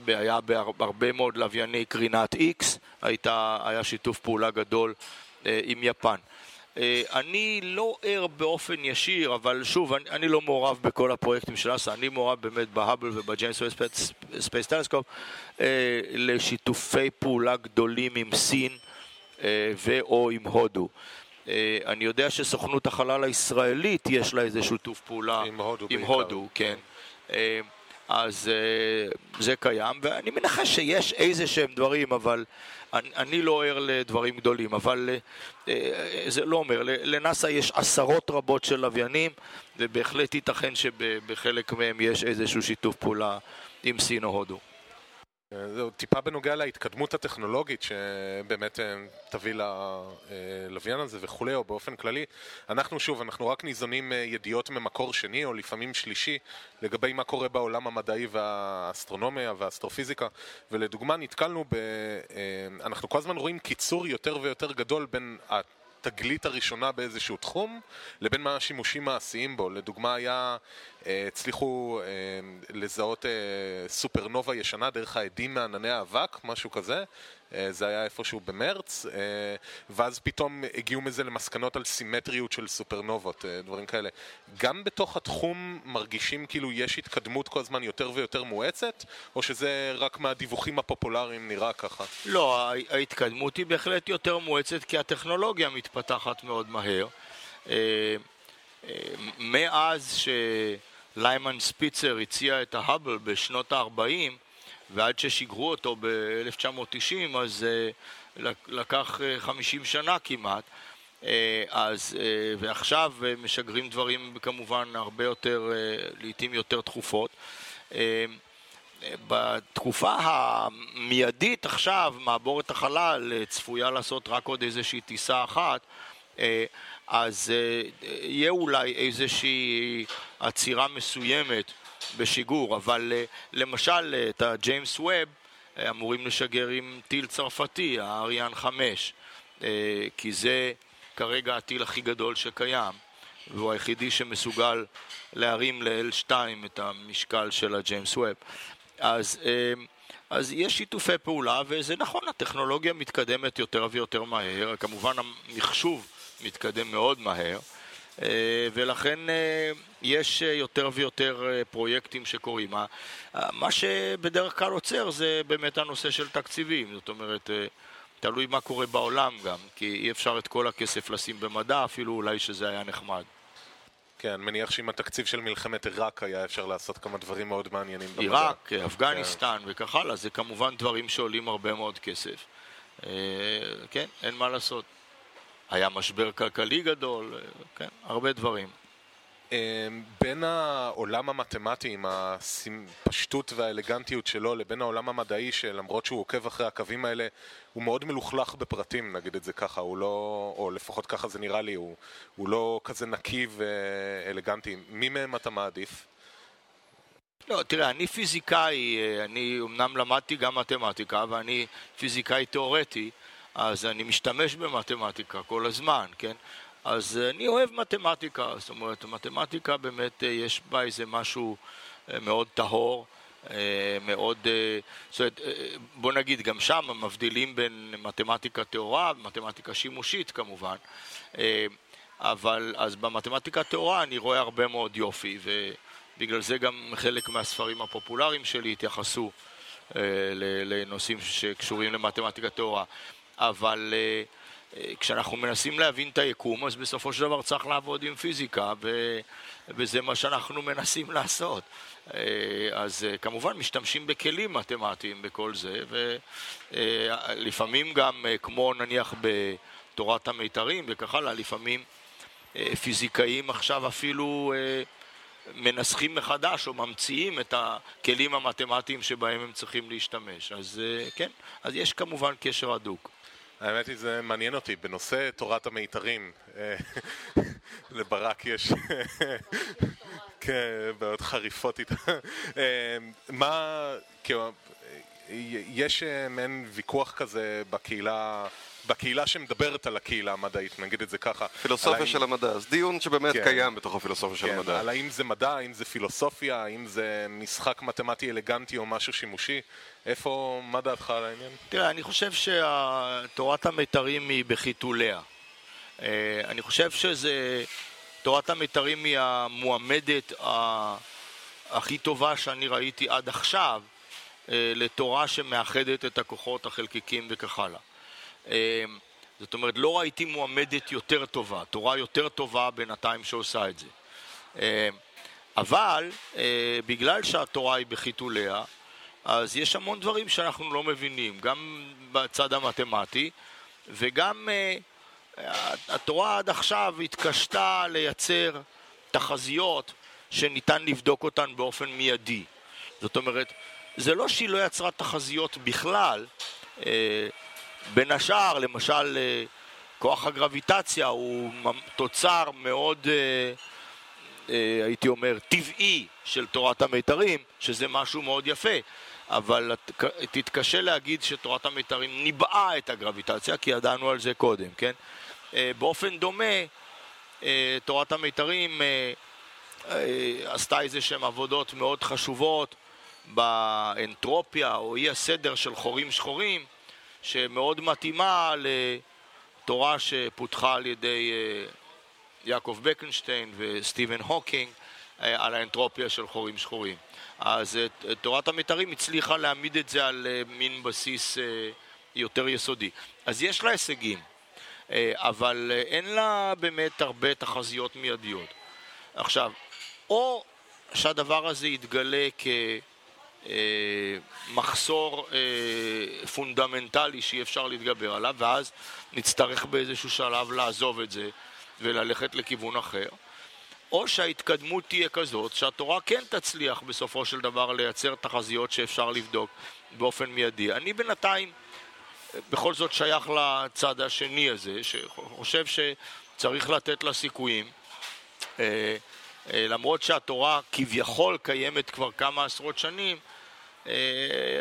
היה בהרבה מאוד לווייני קרינת X, הייתה, היה שיתוף פעולה גדול עם יפן. אני לא ער באופן ישיר, אבל שוב, אני, אני לא מעורב בכל הפרויקטים של אסא, אני מעורב באמת בהאבל ובג'יימס Space Telescope לשיתופי פעולה גדולים עם סין ו/או עם הודו. אה, אני יודע שסוכנות החלל הישראלית יש לה איזה שיתוף פעולה עם הודו, עם הודו כן. אה, אז אה, זה קיים, ואני מנחש שיש איזה שהם דברים, אבל אני, אני לא ער לדברים גדולים, אבל זה לא אומר, לנאסא יש עשרות רבות של לוויינים, ובהחלט ייתכן שבחלק מהם יש איזשהו שיתוף פעולה עם סין או הודו. זהו, טיפה בנוגע להתקדמות הטכנולוגית שבאמת אה, תביא ללוויין הזה וכולי, או באופן כללי. אנחנו שוב, אנחנו רק ניזונים אה, ידיעות ממקור שני, או לפעמים שלישי, לגבי מה קורה בעולם המדעי והאסטרונומיה והאסטרופיזיקה. ולדוגמה, נתקלנו ב... אה, אנחנו כל הזמן רואים קיצור יותר ויותר גדול בין... התגלית הראשונה באיזשהו תחום לבין מה השימושים מעשיים בו. לדוגמה היה, אה, הצליחו אה, לזהות אה, סופרנובה ישנה דרך העדים מענני האבק, משהו כזה, זה היה איפשהו במרץ, אה, ואז פתאום הגיעו מזה למסקנות על סימטריות של סופרנובות, אה, דברים כאלה. גם בתוך התחום מרגישים כאילו יש התקדמות כל הזמן יותר ויותר מואצת, או שזה רק מהדיווחים הפופולריים נראה ככה? לא, ההתקדמות היא בהחלט יותר מואצת כי הטכנולוגיה מתפתחת מאוד מהר. מאז שליימן ספיצר הציע את ההאבל בשנות ה-40, ועד ששיגרו אותו ב-1990 אז uh, לקח uh, אה, 50 שנה כמעט. uh, אז, uh, ועכשיו uh, משגרים דברים כמובן הרבה יותר, uh, לעיתים יותר תכופות. uh, בתקופה המיידית עכשיו, מעבורת החלל צפויה לעשות רק עוד איזושהי טיסה אחת, אז יהיה אולי איזושהי עצירה מסוימת בשיגור, אבל אה, למשל אה, את הג'יימס ווב אה, אמורים לשגר עם טיל צרפתי, האריאן 5. אה, כי זה כרגע הטיל הכי גדול שקיים, והוא היחידי שמסוגל להרים ל-L2 את המשקל של הג'יימס ווב. אז, אז יש שיתופי פעולה, וזה נכון, הטכנולוגיה מתקדמת יותר ויותר מהר, כמובן המחשוב מתקדם מאוד מהר. אה, ולכן אה, יש יותר ויותר אה, פרויקטים שקורים. מה שבדרך כלל עוצר זה באמת הנושא של תקציבים, זאת אומרת, תלוי מה קורה בעולם גם, כי אי אפשר את כל הכסף לשים במדע, אפילו אולי שזה היה נחמד. כן, אני מניח שעם התקציב של מלחמת עיראק היה אפשר לעשות כמה דברים מאוד מעניינים במדע. עיראק, אפגניסטן כן. וכך הלאה, זה כמובן דברים שעולים הרבה מאוד כסף. כן, אין מה לעשות. היה משבר כלכלי גדול, כן, הרבה דברים. אמ, בין העולם המתמטי עם הפשטות והאלגנטיות שלו לבין העולם המדעי שלמרות שהוא עוקב אחרי הקווים האלה הוא מאוד מלוכלך בפרטים נגיד את זה ככה, הוא לא, או לפחות ככה זה נראה לי, הוא, הוא לא כזה נקי ואלגנטי. מי מהם אתה מעדיף? לא, תראה, אני פיזיקאי, אני אמנם למדתי גם מתמטיקה ואני פיזיקאי תיאורטי אז אני משתמש במתמטיקה כל הזמן, כן? אז אני אוהב מתמטיקה, זאת אומרת, מתמטיקה באמת אה, יש בה איזה משהו אה, מאוד טהור, אה, מאוד, זאת אומרת, בוא נגיד, גם שם מבדילים בין מתמטיקה טהורה ומתמטיקה שימושית כמובן, אבל אז במתמטיקה טהורה אני רואה הרבה מאוד יופי, ובגלל זה גם חלק מהספרים הפופולריים שלי התייחסו לנושאים שקשורים למתמטיקה טהורה. אבל uh, כשאנחנו מנסים להבין את היקום, אז בסופו של דבר צריך לעבוד עם פיזיקה, ו... וזה מה שאנחנו <laughs> מנסים לעשות. Uh, אז כמובן משתמשים בכלים מתמטיים בכל זה, ולפעמים גם, כמו נניח בתורת המיתרים וכך הלאה, לפעמים פיזיקאים עכשיו אפילו מנסחים מחדש או ממציאים את הכלים המתמטיים שבהם הם צריכים להשתמש. אז כן, אז יש כמובן קשר הדוק. האמת היא, זה מעניין אותי. בנושא תורת המיתרים, אה, <laughs> לברק יש... <laughs> כן, בעיות חריפות איתה. אה, מה... כאילו, יש אה, מעין ויכוח כזה בקהילה... בקהילה שמדברת על הקהילה המדעית, נגיד את זה ככה. פילוסופיה האם... של המדע, אז דיון שבאמת כן, קיים בתוך הפילוסופיה כן, של המדע. על האם זה מדע, האם זה פילוסופיה, האם זה משחק מתמטי אלגנטי או משהו שימושי. איפה, מה דעתך על העניין? תראה, אני חושב שתורת המיתרים היא בחיתוליה. אה, אני חושב שזה... תורת המיתרים היא המועמדת הכי טובה שאני ראיתי עד עכשיו אה, לתורה שמאחדת את הכוחות החלקיקים וכך הלאה. אה, זאת אומרת, לא ראיתי מועמדת יותר טובה, תורה יותר טובה בינתיים שעושה את זה. אבל בגלל שהתורה היא בחיתוליה, אז יש המון דברים שאנחנו לא מבינים, גם בצד המתמטי, וגם uh, התורה עד עכשיו התקשתה לייצר תחזיות שניתן לבדוק אותן באופן מיידי. זאת אומרת, זה לא שהיא לא יצרה תחזיות בכלל, uh, בין השאר, למשל, uh, כוח הגרביטציה הוא תוצר מאוד, uh, uh, הייתי אומר, טבעי של תורת המיתרים, שזה משהו מאוד יפה. אבל תתקשה להגיד שתורת המיתרים ניבאה את הגרביטציה, כי ידענו על זה קודם, כן? אה, באופן דומה, אה, תורת המיתרים אה, עשתה איזה שהן עבודות מאוד חשובות באנטרופיה או אי הסדר של חורים שחורים, שמאוד מתאימה לתורה שפותחה על ידי יעקב בקנשטיין וסטיבן הוקינג על האנטרופיה של חורים שחורים. אז אה, תורת המתארים הצליחה להעמיד את זה על אה, מין בסיס אה, יותר יסודי. אז יש לה הישגים, אבל אין לה באמת הרבה תחזיות מיידיות. עכשיו, או שהדבר הזה יתגלה כמחסור פונדמנטלי שאי אפשר להתגבר עליו, ואז נצטרך באיזשהו שלב לעזוב את זה וללכת לכיוון אחר. או שההתקדמות תהיה כזאת שהתורה כן תצליח בסופו של דבר לייצר תחזיות שאפשר לבדוק באופן מיידי. אני בינתיים בכל זאת שייך לצד השני הזה, שחושב שצריך לתת לה סיכויים. אה, אה, למרות שהתורה כביכול קיימת כבר כמה עשרות שנים, אה,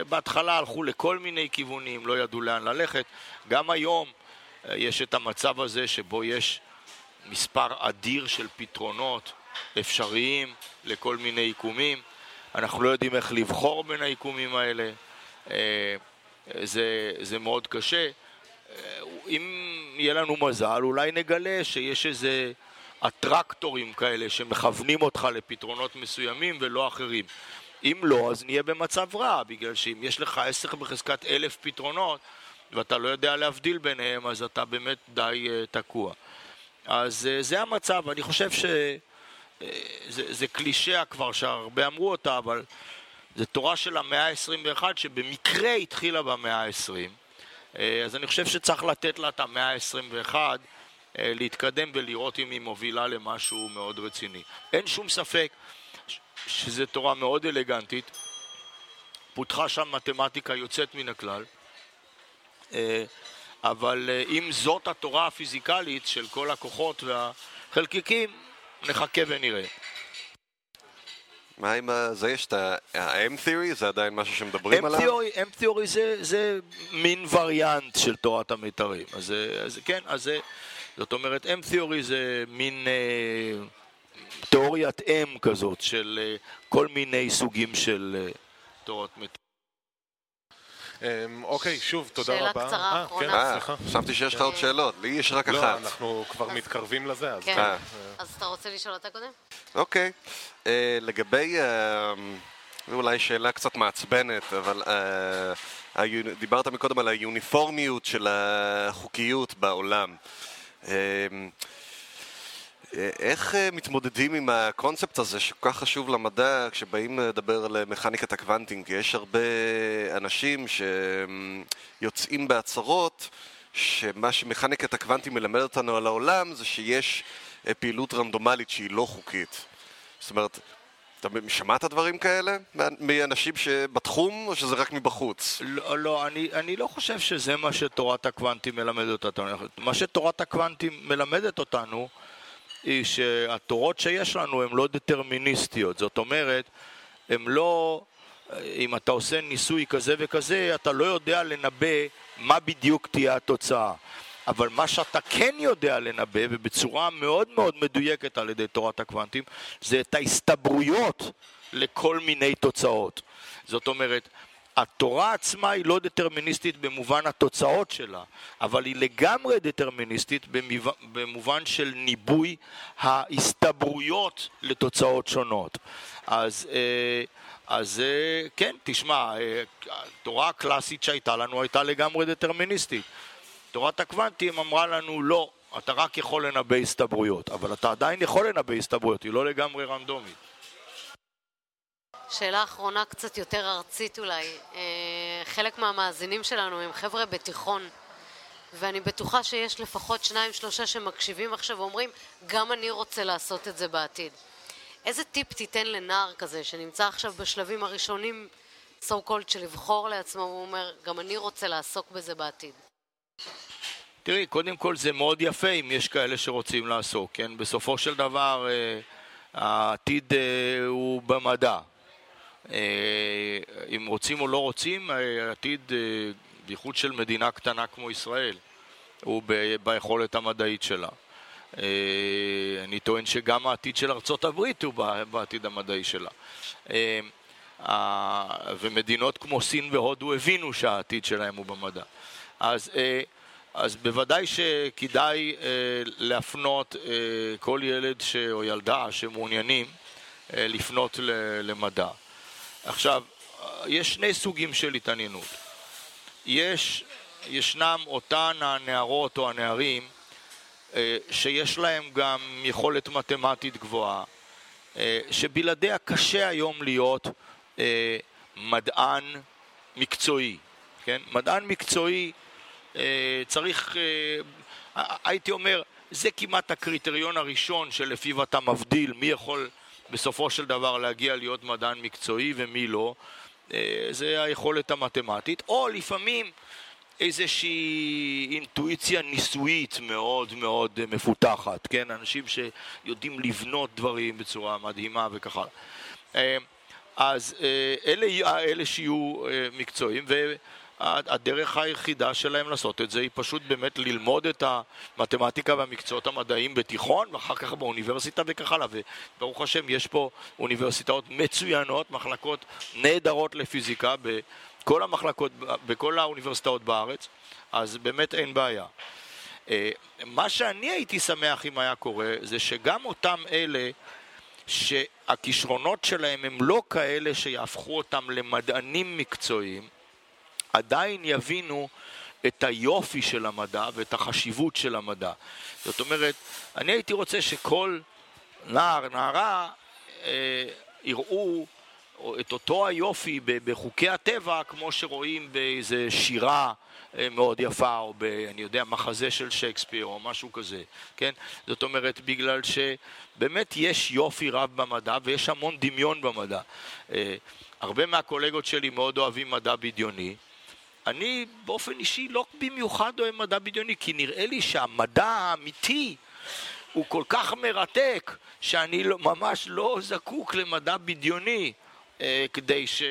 בהתחלה הלכו לכל מיני כיוונים, לא ידעו לאן ללכת. גם היום אה, יש את המצב הזה שבו יש מספר אדיר של פתרונות אפשריים לכל מיני עיקומים. אנחנו לא יודעים איך לבחור בין העיקומים האלה. אה, זה, זה מאוד קשה. אה, אם יהיה לנו מזל, אולי נגלה שיש איזה אטרקטורים כאלה שמכוונים אותך לפתרונות מסוימים ולא אחרים. אם לא, אז נהיה במצב רע, בגלל שאם יש לך עשר בחזקת אלף פתרונות ואתה לא יודע להבדיל ביניהם, אז אתה באמת די uh, תקוע. אז uh, זה המצב, אני חושב שזה uh, קלישאה כבר שהרבה אמרו אותה, אבל זו תורה של המאה ה-21 שבמקרה התחילה במאה ה-20. אה, אז אני חושב שצריך לתת לה את המאה ה-21 אה, להתקדם ולראות אם היא מובילה למשהו מאוד רציני. אין שום ספק שזו תורה מאוד אלגנטית, פותחה שם מתמטיקה יוצאת מן הכלל, אה, אבל אם זאת התורה הפיזיקלית של כל הכוחות והחלקיקים, נחכה ונראה. מה עם זה? יש את ה-M theory? זה עדיין משהו שמדברים עליו? M theory זה, זה מין וריאנט של תורת המיתרים. אז, אז כן, אז זה, זאת אומרת, M theory זה מין אה, תיאוריית M כזאת של אה, כל מיני סוגים של אה, תורת מיתרים. אמ, אוקיי, שוב, תודה רבה. שאלה קצרה אה, אחרונה. כן, אה, סליחה. חשבתי שיש לך עוד שאלות, לי יש רק לא, אחת. אנחנו כבר מתקרבים לזה, אז... כן. אז אתה רוצה לשאול אותה קודם? אוקיי. לגבי, זו אולי שאלה קצת מעצבנת, אבל אה, היו- דיברת מקודם על היוניפורמיות של החוקיות בעולם. אה, איך אה, מתמודדים עם הקונספט הזה שכל כך חשוב למדע כשבאים לדבר על מכניקת הקוונטים? כי יש הרבה אנשים שיוצאים בהצהרות שמה שמכניקת הקוונטים מלמד אותנו על העולם זה שיש אה, פעילות רנדומלית שהיא לא חוקית. זאת אומרת, אתה שמעת דברים כאלה מאנשים שבתחום או שזה רק מבחוץ? לא, לא אני, אני לא חושב שזה מה שתורת הקוונטים מלמדת אותנו. מה שתורת הקוונטים מלמדת אותנו היא שהתורות שיש לנו הן לא דטרמיניסטיות. זאת אומרת, הן לא... אם אתה עושה ניסוי כזה וכזה, אתה לא יודע לנבא מה בדיוק תהיה התוצאה. אבל מה שאתה כן יודע לנבא, ובצורה מאוד מאוד מדויקת על ידי תורת הקוונטים, זה את ההסתברויות לכל מיני תוצאות. זאת אומרת, התורה עצמה היא לא דטרמיניסטית במובן התוצאות שלה, אבל היא לגמרי דטרמיניסטית במובן, של ניבוי ההסתברויות לתוצאות שונות. אז, אה, אז אה, כן, תשמע, אה, התורה הקלאסית שהייתה לנו הייתה לגמרי דטרמיניסטית. תורת הקוונטים אמרה לנו לא, אתה רק יכול לנבא הסתברויות, אבל אתה עדיין יכול לנבא הסתברויות, היא לא לגמרי רנדומית. שאלה אחרונה קצת יותר ארצית אולי. אה, חלק מהמאזינים שלנו הם חבר'ה בתיכון, ואני בטוחה שיש לפחות שניים שלושה שמקשיבים עכשיו ואומרים, גם אני רוצה לעשות את זה בעתיד. איזה טיפ תיתן לנער כזה שנמצא עכשיו בשלבים הראשונים, so called, של לבחור לעצמו, הוא אומר, גם אני רוצה לעסוק בזה בעתיד. תראי, קודם כל זה מאוד יפה אם יש כאלה שרוצים לעסוק, כן? בסופו של דבר אה, העתיד אה, הוא במדע. אה, אם רוצים או לא רוצים, אה, העתיד, אה, בייחוד של מדינה קטנה כמו ישראל, הוא ביכולת המדעית שלה. אני טוען שגם העתיד של ארצות הברית הוא בעתיד המדעי שלה. ומדינות כמו סין והודו הבינו שהעתיד שלהם הוא במדע. אז, אז בוודאי שכדאי להפנות כל ילד ש, או ילדה שמעוניינים לפנות למדע. עכשיו, יש שני סוגים של התעניינות. יש, ישנם אותן הנערות או הנערים אה, שיש להם גם יכולת מתמטית גבוהה, אה, שבלעדיה קשה היום להיות אה, מדען מקצועי, כן? מדען מקצועי צריך, הייתי אומר, זה כמעט הקריטריון הראשון שלפיו אתה מבדיל מי יכול בסופו של דבר להגיע להיות מדען מקצועי ומי לא, אה, זה היכולת המתמטית, או לפעמים איזושהי אינטואיציה ניסויית מאוד מאוד מפותחת, כן? אנשים שיודעים לבנות דברים בצורה מדהימה וכך הלאה. אה, אז אה, אלה, אלה שיהיו מקצועיים, הדרך היחידה שלהם לעשות את זה היא פשוט באמת ללמוד את המתמטיקה והמקצועות המדעיים בתיכון ואחר כך באוניברסיטה וכך הלאה וברוך השם יש פה אוניברסיטאות מצוינות, מחלקות נהדרות לפיזיקה בכל המחלקות, בכל האוניברסיטאות בארץ אז באמת אין בעיה. אה, מה שאני הייתי שמח אם היה קורה זה שגם אותם אלה שהכישרונות שלהם הם לא כאלה שיהפכו אותם למדענים מקצועיים עדיין יבינו את היופי של המדע ואת החשיבות של המדע. זאת אומרת, אני הייתי רוצה שכל נער, נערה, אה, יראו את אותו היופי בחוקי הטבע כמו שרואים באיזה שירה אה, מאוד יפה או ב... אני יודע, מחזה של שייקספיר או משהו כזה, כן? זאת אומרת, בגלל שבאמת יש יופי רב במדע ויש המון דמיון במדע. אה, הרבה מהקולגות שלי מאוד אוהבים מדע בדיוני, אני באופן אישי לא במיוחד אוהב מדע בדיוני, כי נראה לי שהמדע האמיתי הוא כל כך מרתק, שאני לא, ממש לא זקוק למדע בדיוני אה, כדי ש,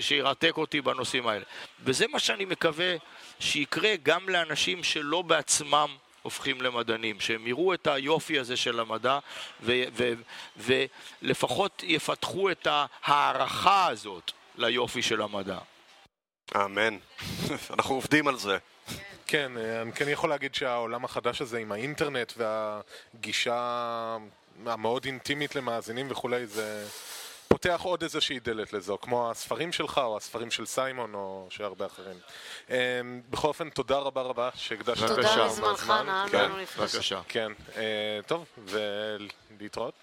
שירתק אותי בנושאים האלה. וזה מה שאני מקווה שיקרה גם לאנשים שלא בעצמם הופכים למדענים, שהם יראו את היופי הזה של המדע ולפחות יפתחו את ההערכה הזאת ליופי של המדע. אמן. <laughs> אנחנו עובדים על זה. כן, אני כן יכול להגיד שהעולם החדש הזה עם האינטרנט והגישה המאוד אינטימית למאזינים וכולי, זה פותח עוד איזושהי דלת לזו, כמו הספרים שלך או הספרים של סיימון או של הרבה אחרים. אמ, בכל אופן, תודה רבה רבה שהקדשת תודה מזמנך, נעם כן, לנו. בבקשה. כן, אה, טוב, ולהתראות.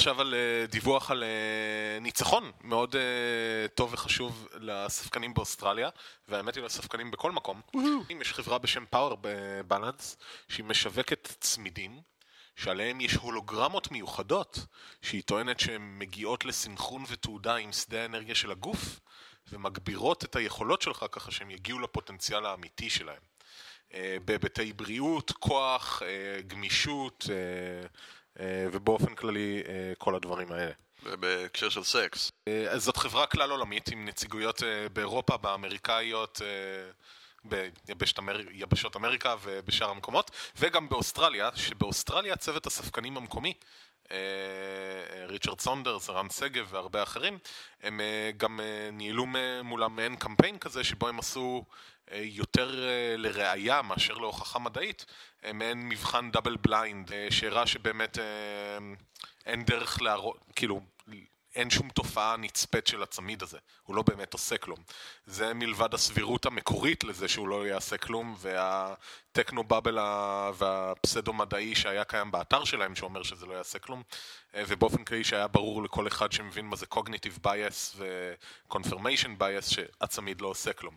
עכשיו על אה, דיווח על אה, ניצחון מאוד אה, טוב וחשוב לספקנים באוסטרליה, והאמת היא לספקנים בכל מקום. יש חברה בשם פאוור בלנס, שהיא משווקת צמידים, שעליהם יש הולוגרמות מיוחדות, שהיא טוענת שהן מגיעות לסנכרון ותעודה עם שדה האנרגיה של הגוף, ומגבירות את היכולות שלך ככה שהם יגיעו לפוטנציאל האמיתי שלהם. בהיבטי בריאות, כוח, גמישות, ובאופן כללי אה, כל הדברים האלה. בהקשר של סקס. אה, זאת חברה כלל עולמית עם נציגויות באירופה, באמריקאיות, ביבשות אמריקה ובשאר המקומות, וגם באוסטרליה, שבאוסטרליה צוות הספקנים המקומי, ריצ'רד סונדרס, רם שגב והרבה אחרים, הם גם ניהלו מולם מעין קמפיין כזה שבו הם עשו יותר לראייה מאשר להוכחה מדעית, מעין מבחן דאבל בליינד, שהראה שבאמת אה, אין דרך להראות, כאילו, אין שום תופעה נצפית של הצמיד הזה, הוא לא באמת עושה כלום. זה מלבד הסבירות המקורית לזה שהוא לא יעשה כלום, והטכנו בבל והפסדו מדעי שהיה קיים באתר שלהם שאומר שזה לא יעשה כלום, אה, ובאופן כללי שהיה ברור לכל אחד שמבין מה זה cognitive bias ו-confirmation bias שהצמיד לא עושה כלום.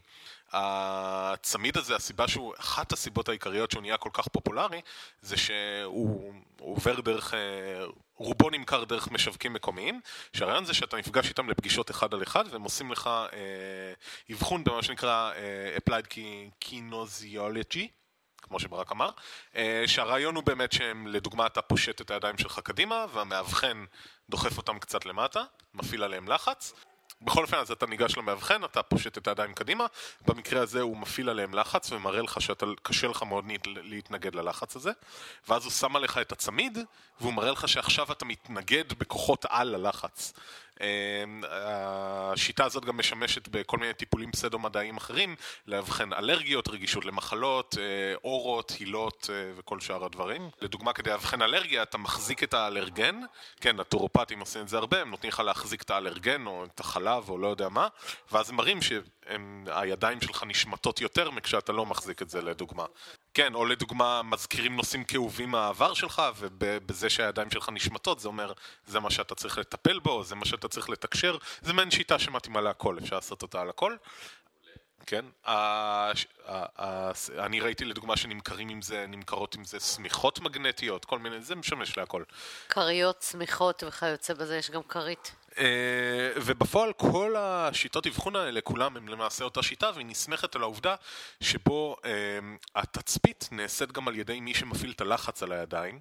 הצמיד הזה, הסיבה שהוא, אחת הסיבות העיקריות שהוא נהיה כל כך פופולרי, זה שהוא עובר דרך, אה, רובו נמכר דרך משווקים מקומיים, שהרעיון זה שאתה נפגש איתם לפגישות אחד על אחד, והם עושים לך אה, אבחון במה שנקרא אה, Applied Kinesiology. כמו שברק אמר, אה, שהרעיון הוא באמת שהם, לדוגמה, אתה פושט את הידיים שלך קדימה, והמאבחן דוחף אותם קצת למטה, מפעיל עליהם לחץ, בכל אופן, אז אתה ניגש למאבחן, אתה פושט את הידיים קדימה, במקרה הזה הוא מפעיל עליהם לחץ ומראה לך שקשה לך מאוד להתנגד ללחץ הזה, ואז הוא שם עליך את הצמיד, והוא מראה לך שעכשיו אתה מתנגד בכוחות על ללחץ. אמ, השיטה הזאת גם משמשת בכל מיני טיפולים פסדו-מדעיים אחרים, לאבחן אלרגיות, רגישות למחלות, אה, אורות, הילות אה, וכל שאר הדברים. לדוגמה, כדי לאבחן אלרגיה, אתה מחזיק את האלרגן, כן, הטורופטים עושים את זה הרבה, הם נותנים לך להחזיק את האלרגן או את החלב או לא יודע מה, ואז הם מראים שהידיים שלך נשמטות יותר מכשאתה לא מחזיק את זה, לדוגמה. כן, או לדוגמה, מזכירים נושאים כאובים מהעבר שלך, ובזה שהידיים שלך נשמטות, זה אומר, זה מה שאתה צריך לטפל בו, זה מה שאתה צריך לתקשר, זה מעין שיטה שמתאימה להכל, אפשר לעשות אותה על הכל. כן, אני ראיתי לדוגמה שנמכרים עם זה, נמכרות עם זה שמיכות מגנטיות, כל מיני, זה משמש להכל. כריות, שמיכות וכיוצא בזה, יש גם כרית. אה, ובפועל כל השיטות אבחון האלה, כולם הם למעשה אותה שיטה, והיא נסמכת על העובדה שבו אה, התצפית נעשית גם על ידי מי שמפעיל את הלחץ על הידיים,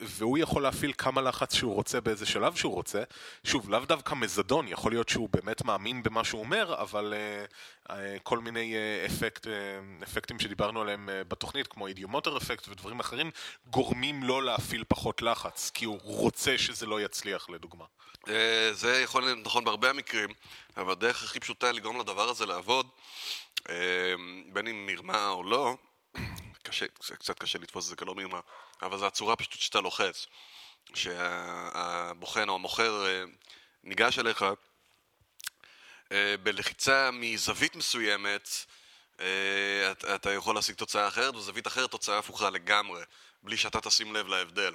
והוא יכול להפעיל כמה לחץ שהוא רוצה באיזה שלב שהוא רוצה. שוב, לאו דווקא מזדון, יכול להיות שהוא באמת מאמין במה שהוא אומר, אבל אה, אה, כל מיני אה, אפקט, אה, אפקטים שדיברנו עליהם בתוכנית, כמו אידיומוטר אפקט ודברים אחרים, גורמים לו להפעיל פחות לחץ, כי הוא רוצה שזה לא יצליח, לדוגמה. זה יכול להיות נכון בהרבה מקרים, אבל הדרך הכי פשוטה לגרום לדבר הזה לעבוד, אה, בין אם מרמה או לא, קשה, קצת קשה לתפוס את זה כלא מרמה, אבל זו הצורה פשוט שאתה לוחץ. שהבוחן או המוכר אה, ניגש אליך אה, בלחיצה מזווית מסוימת, אה, אתה- יכול להשיג תוצאה אחרת, וזווית אחרת תוצאה הפוכה לגמרי, בלי שאתה תשים לב להבדל.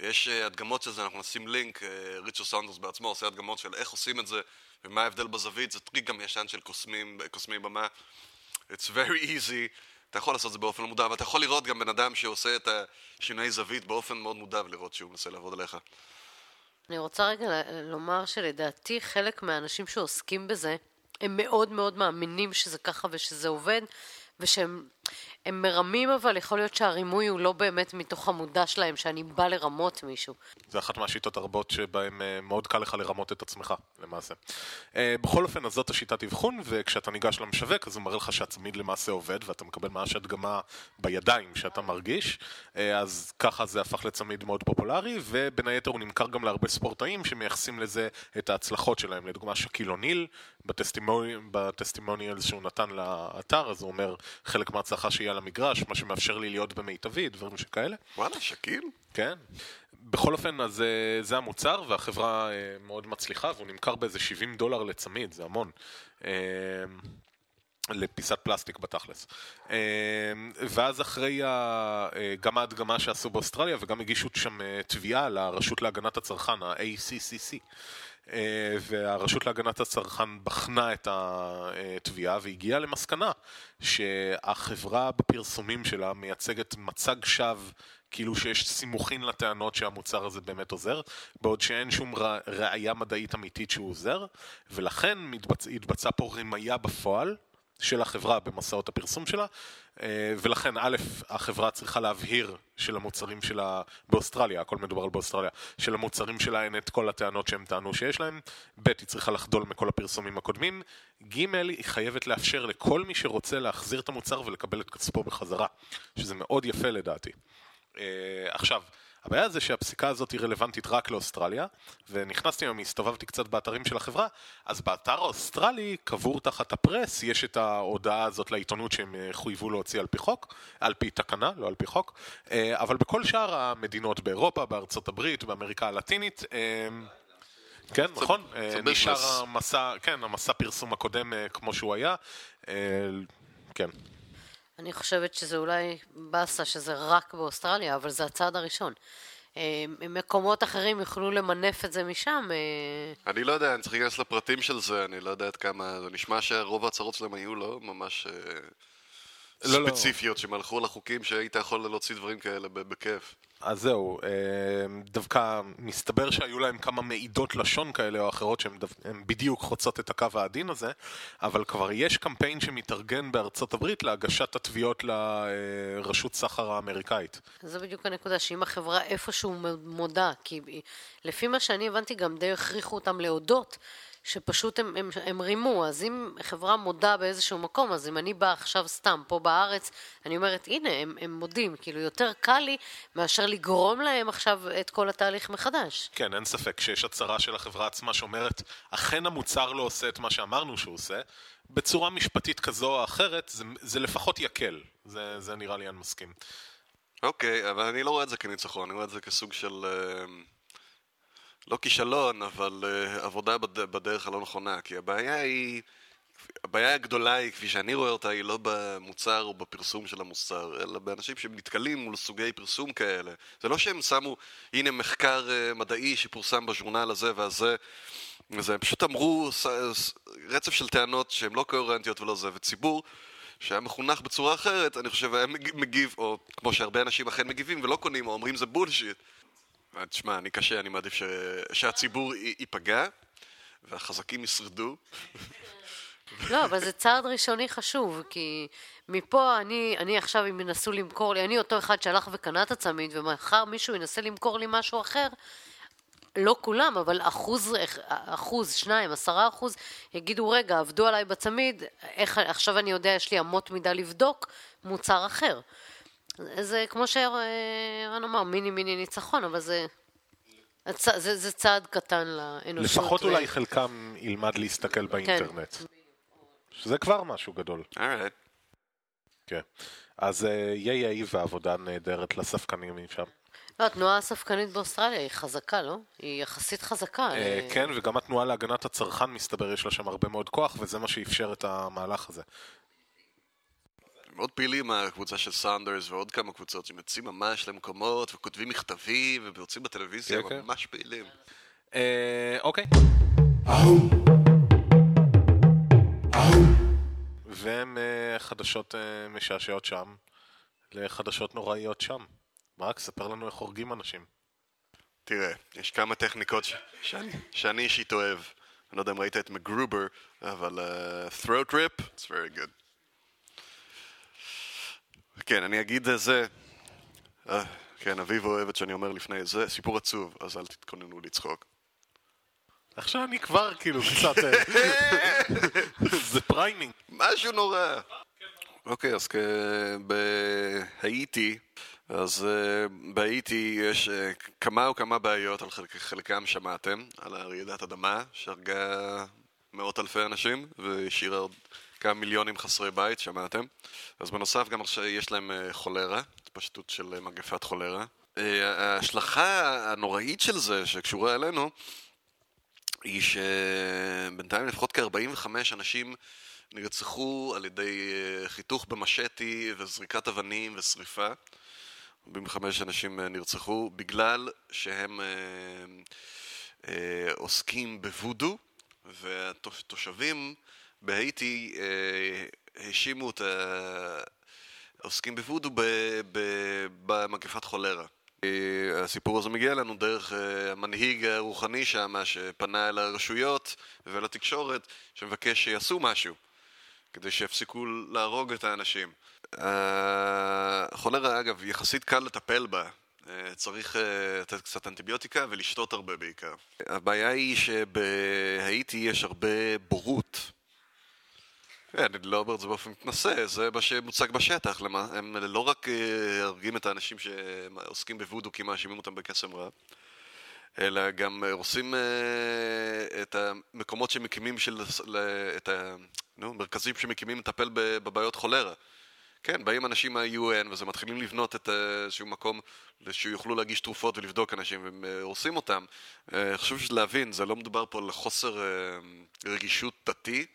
יש הדגמות של זה, אנחנו נשים לינק, ריצ'רד סאונדרס בעצמו עושה הדגמות של איך עושים את זה ומה ההבדל בזווית, זה טריק גם ישן של קוסמים, קוסמי במה. It's very easy, אתה יכול לעשות את זה באופן מודע, אבל אתה יכול לראות גם בן אדם שעושה את השינויי זווית באופן מאוד מודע ולראות שהוא מנסה לעבוד עליך. אני רוצה רגע לומר שלדעתי חלק מהאנשים שעוסקים בזה, הם מאוד מאוד מאמינים שזה ככה ושזה עובד, ושהם הם מרמים, אבל יכול להיות שהרימוי הוא לא באמת מתוך המודע שלהם, שאני בא לרמות מישהו. זה אחת מהשיטות הרבות שבהן אה, מאוד קל לך לרמות את עצמך, למעשה. אה, בכל אופן, אז זאת השיטת אבחון, וכשאתה ניגש למשווק, אז הוא מראה לך שהצמיד למעשה עובד, ואתה מקבל ממש הדגמה בידיים שאתה מרגיש, אה, אז ככה זה הפך לצמיד מאוד פופולרי, ובין היתר הוא נמכר גם להרבה ספורטאים שמייחסים לזה את ההצלחות שלהם. לדוגמה, שקיל אוניל, בטסטימוניאלס שהוא נתן לאתר, אז הוא אומר, חלק מההצלחה על המגרש, מה שמאפשר לי להיות במיטבי, דברים שכאלה. וואלה, שקיל? כן. בכל אופן, אז אה, זה המוצר, והחברה אה, מאוד מצליחה, והוא נמכר באיזה 70 דולר לצמיד, זה המון. אה, לפיסת פלסטיק בתכלס. ואז אחרי ה- גם ההדגמה שעשו באוסטרליה, וגם הגישו שם תביעה לרשות להגנת הצרכן, ה-ACCC. אה, והרשות להגנת הצרכן בחנה את התביעה והגיעה למסקנה שהחברה בפרסומים שלה מייצגת מצג שווא כאילו שיש סימוכין לטענות שהמוצר הזה באמת עוזר, בעוד שאין שום ראייה מדעית אמיתית שהוא עוזר, ולכן. התבצעה פה רמייה בפועל של החברה במסעות הפרסום שלה, ולכן א', החברה צריכה להבהיר של המוצרים שלה באוסטרליה, הכל מדובר על באוסטרליה, של המוצרים שלה אין את כל הטענות שהם טענו שיש להם, ב', היא צריכה לחדול מכל הפרסומים הקודמים, ג', היא חייבת לאפשר לכל מי שרוצה להחזיר את המוצר ולקבל את כספו בחזרה, שזה מאוד יפה לדעתי. אה, עכשיו, הבעיה זה שהפסיקה הזאת היא רלוונטית רק לאוסטרליה, ונכנסתי היום, הסתובבתי קצת באתרים של החברה, אז באתר האוסטרלי, קבור תחת הפרס, יש את ההודעה הזאת לעיתונות שהם אה, חויבו להוציא על פי חוק, על פי תקנה, לא על פי חוק, אה, אבל בכל שאר המדינות באירופה, בארצות הברית, באמריקה הלטינית, אה, כן, נכון, זה נשאר. המסע, כן, המסע פרסום הקודם כמו שהוא היה, כן. אני חושבת שזה אולי באסה שזה רק באוסטרליה, אבל זה הצעד הראשון. אה, מקומות אחרים יוכלו למנף את זה משם. אה, אני לא יודע, אני צריך להיכנס לפרטים של זה, אני לא יודע עד כמה... זה נשמע שרוב ההצהרות שלהם היו לא ממש אה, לא, לא. ספציפיות, שהם הלכו לחוקים שהיית יכול להוציא דברים כאלה בכיף. אז זהו, אה, דווקא מסתבר שהיו להם כמה מעידות לשון כאלה או אחרות שהן בדיוק חוצות את הקו העדין הזה, אבל כבר יש קמפיין שמתארגן בארצות הברית להגשת התביעות לרשות סחר האמריקאית. זה בדיוק הנקודה, שאם החברה איפשהו מודה, כי לפי מה שאני הבנתי גם די הכריחו אותם להודות, שפשוט הם, הם, הם רימו, אז אם חברה מודה באיזשהו מקום, אז אם אני באה עכשיו סתם פה בארץ, אני אומרת, הנה, הם, הם מודים, כאילו יותר קל לי מאשר לגרום להם עכשיו את כל התהליך מחדש. כן, אין ספק שיש הצהרה של החברה עצמה שאומרת, אכן המוצר לא עושה את מה שאמרנו שהוא עושה, בצורה משפטית כזו או אחרת, זה, זה לפחות יקל. זה, זה נראה לי אני מסכים. אוקיי, אבל אני לא רואה את זה כניצחון, אני רואה את זה כסוג של... אה, לא כישלון, אבל אה, עבודה בד... בדרך הלא נכונה, כי הבעיה היא... הבעיה הגדולה היא, כפי שאני רואה אותה, היא לא במוצר או בפרסום של המוצר, אלא באנשים שנתקלים מול סוגי פרסום כאלה. זה לא שהם שמו, הנה מחקר אה, מדעי שפורסם בז'ורנל הזה והזה, וזה, הם פשוט אמרו רצף של טענות שהן לא קוהרנטיות ולא זה, וציבור שהיה מחונך בצורה אחרת, אני חושב, היה מג- מגיב, או כמו שהרבה אנשים אכן מגיבים ולא קונים, או אומרים זה בולשיט. אה, תשמע, אני קשה, אני מעדיף ש... שהציבור ייפגע, והחזקים ישרדו. לא, אבל זה צעד ראשוני חשוב, כי מפה אני, אני עכשיו, אם ינסו למכור לי, אני אותו אחד שהלך וקנה את הצמיד, ומחר מישהו ינסה למכור לי משהו אחר, לא כולם, אבל אחוז, אחוז, שניים, עשרה אחוז, יגידו, רגע, עבדו עליי בצמיד, איך, עכשיו אני יודע, יש לי אמות מידה לבדוק מוצר אחר. זה כמו שערן אמר, מיני מיני ניצחון, אבל זה, זה, זה צעד קטן לאנושות. לפחות אולי חלקם ילמד להסתכל באינטרנט. כן. שזה כבר משהו גדול. Alright. כן. אז ייי איי ועבודה נהדרת לספקנים שם. לא, התנועה הספקנית באוסטרליה היא חזקה, לא? היא יחסית חזקה. אה, כן, וגם התנועה להגנת הצרכן, מסתבר, יש לה שם הרבה מאוד כוח, וזה מה שאפשר את המהלך הזה. מאוד פעילים הקבוצה של סאונדרס ועוד כמה קבוצות שיוצאים ממש למקומות וכותבים מכתבים ויוצאים בטלוויזיה, כן, כן. ממש פעילים. אה, אוקיי. והם אה, חדשות משעשעות שם לחדשות נוראיות שם. רק ספר לנו איך הורגים אנשים. תראה, יש כמה טכניקות ש... שאני, שאני אישית אוהב. אני לא יודע אם ראית את מקגרובר, אבל uh, throat rip, it's very good. כן, אני אגיד זה. Uh, כן, אביב אוהבת שאני אומר לפני זה, סיפור עצוב, אז אל תתכוננו לצחוק. עכשיו אני כבר כאילו קצת... <laughs> זה framing. משהו נורא. אוקיי, אז בהאיטי אז uh, בהאיטי יש כמה וכמה בעיות, על חלק, חלקם שמעתם, על הרעידת אדמה שהרגה מאות אלפי אנשים והשאירה כמה מיליונים חסרי בית, שמעתם? אז בנוסף גם יש להם uh, חולרה, התפשטות של uh, מגפת חולרה. Uh, ההשלכה הנוראית של זה, שקשורה אלינו, היא שבינתיים לפחות כ-45 אנשים נרצחו על ידי חיתוך במשטי וזריקת אבנים ושריפה. 45 אנשים אה, נרצחו בגלל שהם אה, אה, עוסקים בוודו והתושבים בהאיטי האשימו את העוסקים בוודו במגפת חולרה. הסיפור הזה מגיע לנו דרך המנהיג הרוחני שם שפנה אל הרשויות ולתקשורת שמבקש שיעשו משהו כדי שיפסיקו להרוג את האנשים. החולרה, אגב, יחסית קל לטפל בה. אה, צריך אה, לתת קצת אנטיביוטיקה ולשתות הרבה בעיקר. הבעיה היא שבהאיטי יש הרבה בורות. כן, אני לא אומר את זה באופן מתנשא, זה מה שמוצג בשטח. הם לא רק אה, הרגים את האנשים שעוסקים בוודו כי מאשימים אותם בקסם רע, אלא גם הורסים את המקומות שמקימים של... את המרכזים שמקימים לטפל בבעיות חולרה. כן, באים אנשים מה-UN וזה מתחילים לבנות את אה, איזשהו מקום שיוכלו להגיש תרופות ולבדוק אנשים והם אה, הורסים אותם. אה, חשוב להבין, זה לא מדובר פה על חוסר רגישות דתי.